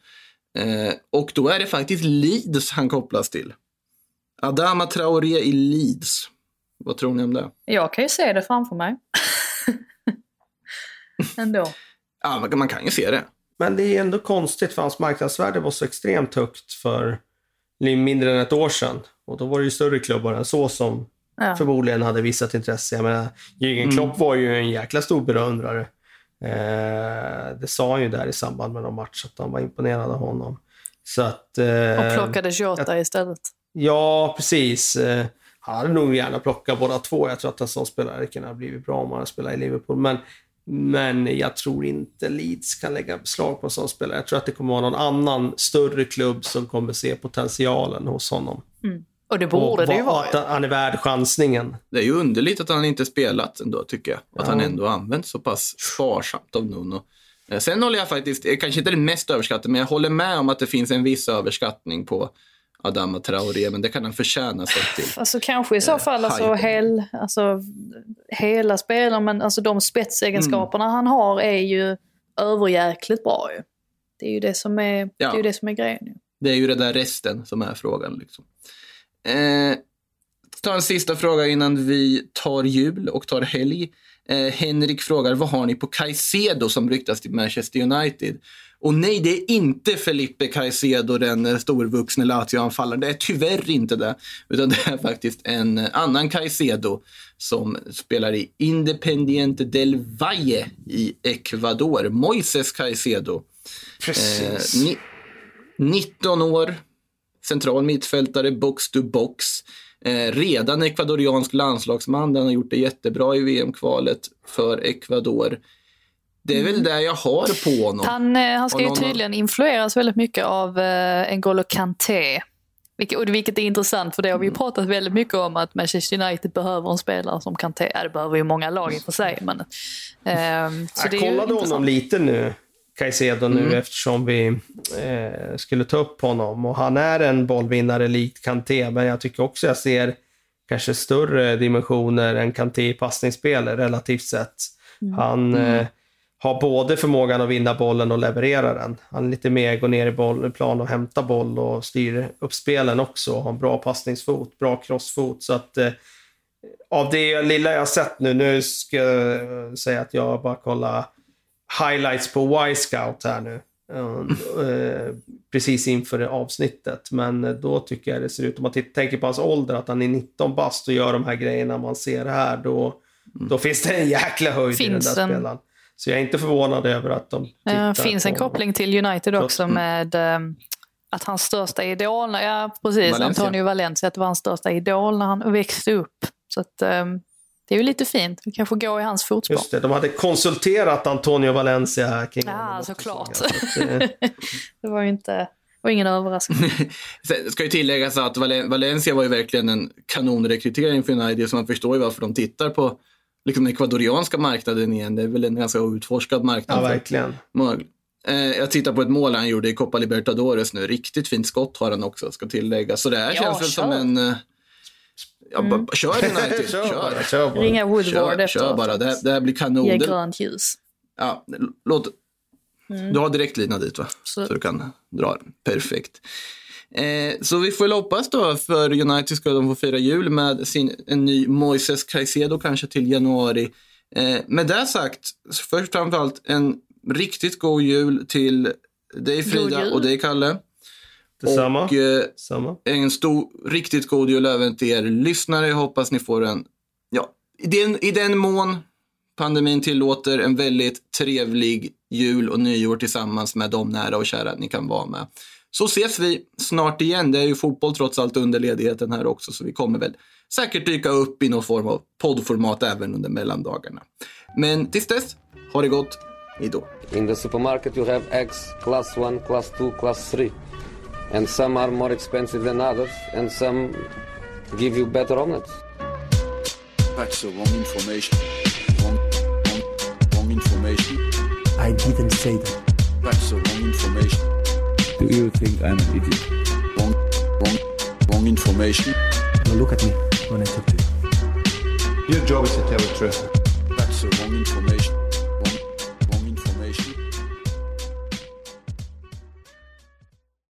A: Eh, och då är det faktiskt Leeds han kopplas till. Adama Traoré i Leeds. Vad tror ni om det?
C: Jag kan ju se det framför mig. Ändå.
A: Ja, man, man kan ju se det.
B: Men det är ändå konstigt för hans marknadsvärde var så extremt högt för mindre än ett år sedan. Och då var det ju större klubbar än så som
C: Ja.
B: förmodligen hade visat intresse. Jag menar, Jürgen
A: Mm.
B: Klopp var ju en jäkla stor beundrare. Eh, det sa han ju där i samband med någon match, att han var imponerad av honom. Så att... Eh,
C: Och plockade Jota istället.
B: Ja, precis. Eh, Han hade nog gärna plockat båda två. Jag tror att en sån spelare kunnat ha blivit bra om han hade spelat i Liverpool. Men, men jag tror inte Leeds kan lägga beslag på en sån spelare. Jag tror att det kommer vara någon annan större klubb som kommer se potentialen hos honom.
C: Och det borde
B: Och
C: det ju vara.
B: Han är värd chansningen.
A: Det är ju underligt att han inte spelat ändå, tycker jag. Att
B: Ja.
A: han ändå använts så pass sparsamt av Nuno. Eh, Sen håller jag faktiskt, kanske inte det mest överskattade, men jag håller med om att det finns en viss överskattning på Adama Traoré, men det kan han förtjäna sett till.
C: Alltså kanske i så fall alltså, hel, alltså, hela spelaren, men alltså, de spetsegenskaperna han har är ju överjäkligt bra ju. Det är ju det som är, det
A: Ja.
C: är, ju det som är grejen. Ju.
A: Det är ju det där resten som är frågan. Liksom. Eh, ta en sista fråga innan vi tar jul och tar helg. Eh, Henrik frågar, vad har ni på Caicedo som ryktas till Manchester United? Och nej, det är inte Felipe Caicedo, den storvuxne Lazio-anfallaren. Det är tyvärr inte det. Utan det är faktiskt en annan Caicedo som spelar i Independiente del Valle i Ecuador. Moises Caicedo.
B: Precis.
A: Eh, ni- 19 år, central mittfältare, box to box. Eh, redan ecuadoriansk landslagsman. Den har gjort det jättebra i VM-kvalet för Ecuador. Det är väl det jag har på honom.
C: Han, eh, han ska ju tydligen influeras väldigt mycket av eh, N'Golo Kanté. Vilket, och vilket är intressant för det har vi ju
A: Mm.
C: pratat väldigt mycket om att Manchester United behöver en spelare som Kanté. Ja, det behöver ju många lag i och för sig. Men, ehm, så
B: Jag
C: det är ju
B: kollade honom lite nu, Caicedo nu,
A: Mm.
B: eftersom vi eh, skulle ta upp honom. Och han är en bollvinnare likt Kanté, men jag tycker också jag ser kanske större dimensioner än Kanté i passningsspel relativt sett. Han eh, har både förmågan att vinna bollen och leverera den. Han är lite mer går ner i bollplan och hämtar boll och styr upp spelen också. Har en bra passningsfot, bra crossfot. Så att eh, av det lilla jag har sett nu, nu ska jag säga att jag bara kollar highlights på Y-scout här nu. eh, precis inför avsnittet. Men eh, då tycker jag det ser ut, om man tänker på hans ålder, att han är 19 bast och gör de här grejerna man ser här, då, då finns det en jäkla höjd i den
C: Finns
B: där
C: en-
B: spelaren. Så jag är inte förvånad över att de tittar
C: Det finns en
B: på
C: koppling till United också
B: Mm.
C: med ehm, att hans största idol, ja precis,
A: Valencia.
C: Antonio Valencia, att det var hans största idol när han växte upp. Så att, ehm, det är ju lite fint, vi kanske går i hans fotspår.
B: Just det, de hade konsulterat Antonio Valencia här kring
C: Ja,
B: honom
C: såklart.
B: Så att, eh,
C: Det var ju inte, det var ingen överraskning.
A: Sen ska ju tilläggas att Valen- Valencia var ju verkligen en kanonrekrytering för United, så man förstår ju varför de tittar på liksom, den ekvadorianska marknaden igen. Det är väl en ganska utforskad marknad.
B: ja, verkligen.
A: Eh, jag tittar på ett mål han gjorde i Copa Libertadores nu. Riktigt fint skott har han också, ska tilläggas. Så det här
C: Ja,
A: känns väl som en... eh, Ja,
C: Mm.
A: kör United,
B: kör bara,
A: kör.
B: kör bara.
C: Ringa Woodward
A: Kör, kör bara, det här, det här blir kanon.
C: Ge grönt ljus.
A: Ja, låt... Du har direktlina dit va?
C: Så-
A: Så. du kan dra den. Perfekt. Eh, så vi får hoppas då för United ska de få fira jul med sin, en ny Moises Caicedo kanske till januari. Eh, med det sagt, först och framförallt en riktigt god jul till dig Frida och dig Kalle.
B: Detsamma.
A: Och eh,
B: Samma.
A: en stor, riktigt god jul även till er lyssnare. Jag hoppas ni får en, ja, i den, i den mån pandemin tillåter, en väldigt trevlig jul och nyår tillsammans med de nära och kära ni kan vara med. Så ses vi snart igen. Det är ju fotboll trots allt under ledigheten här också, så vi kommer väl säkert dyka upp i någon form av poddformat även under mellandagarna. Men tills dess, ha det gott Idol.
D: In the supermarket, you have eggs class 1, class 2, class 3. And some are more expensive than others, and some give you better omelets.
E: That's the wrong information. Wrong, wrong, wrong information.
F: I didn't say that.
E: That's the wrong information.
G: Do you think I'm an idiot?
E: Wrong, wrong, wrong information.
F: Now look at me when I talk to you.
H: Your job is to tell the truth.
E: That's the wrong information.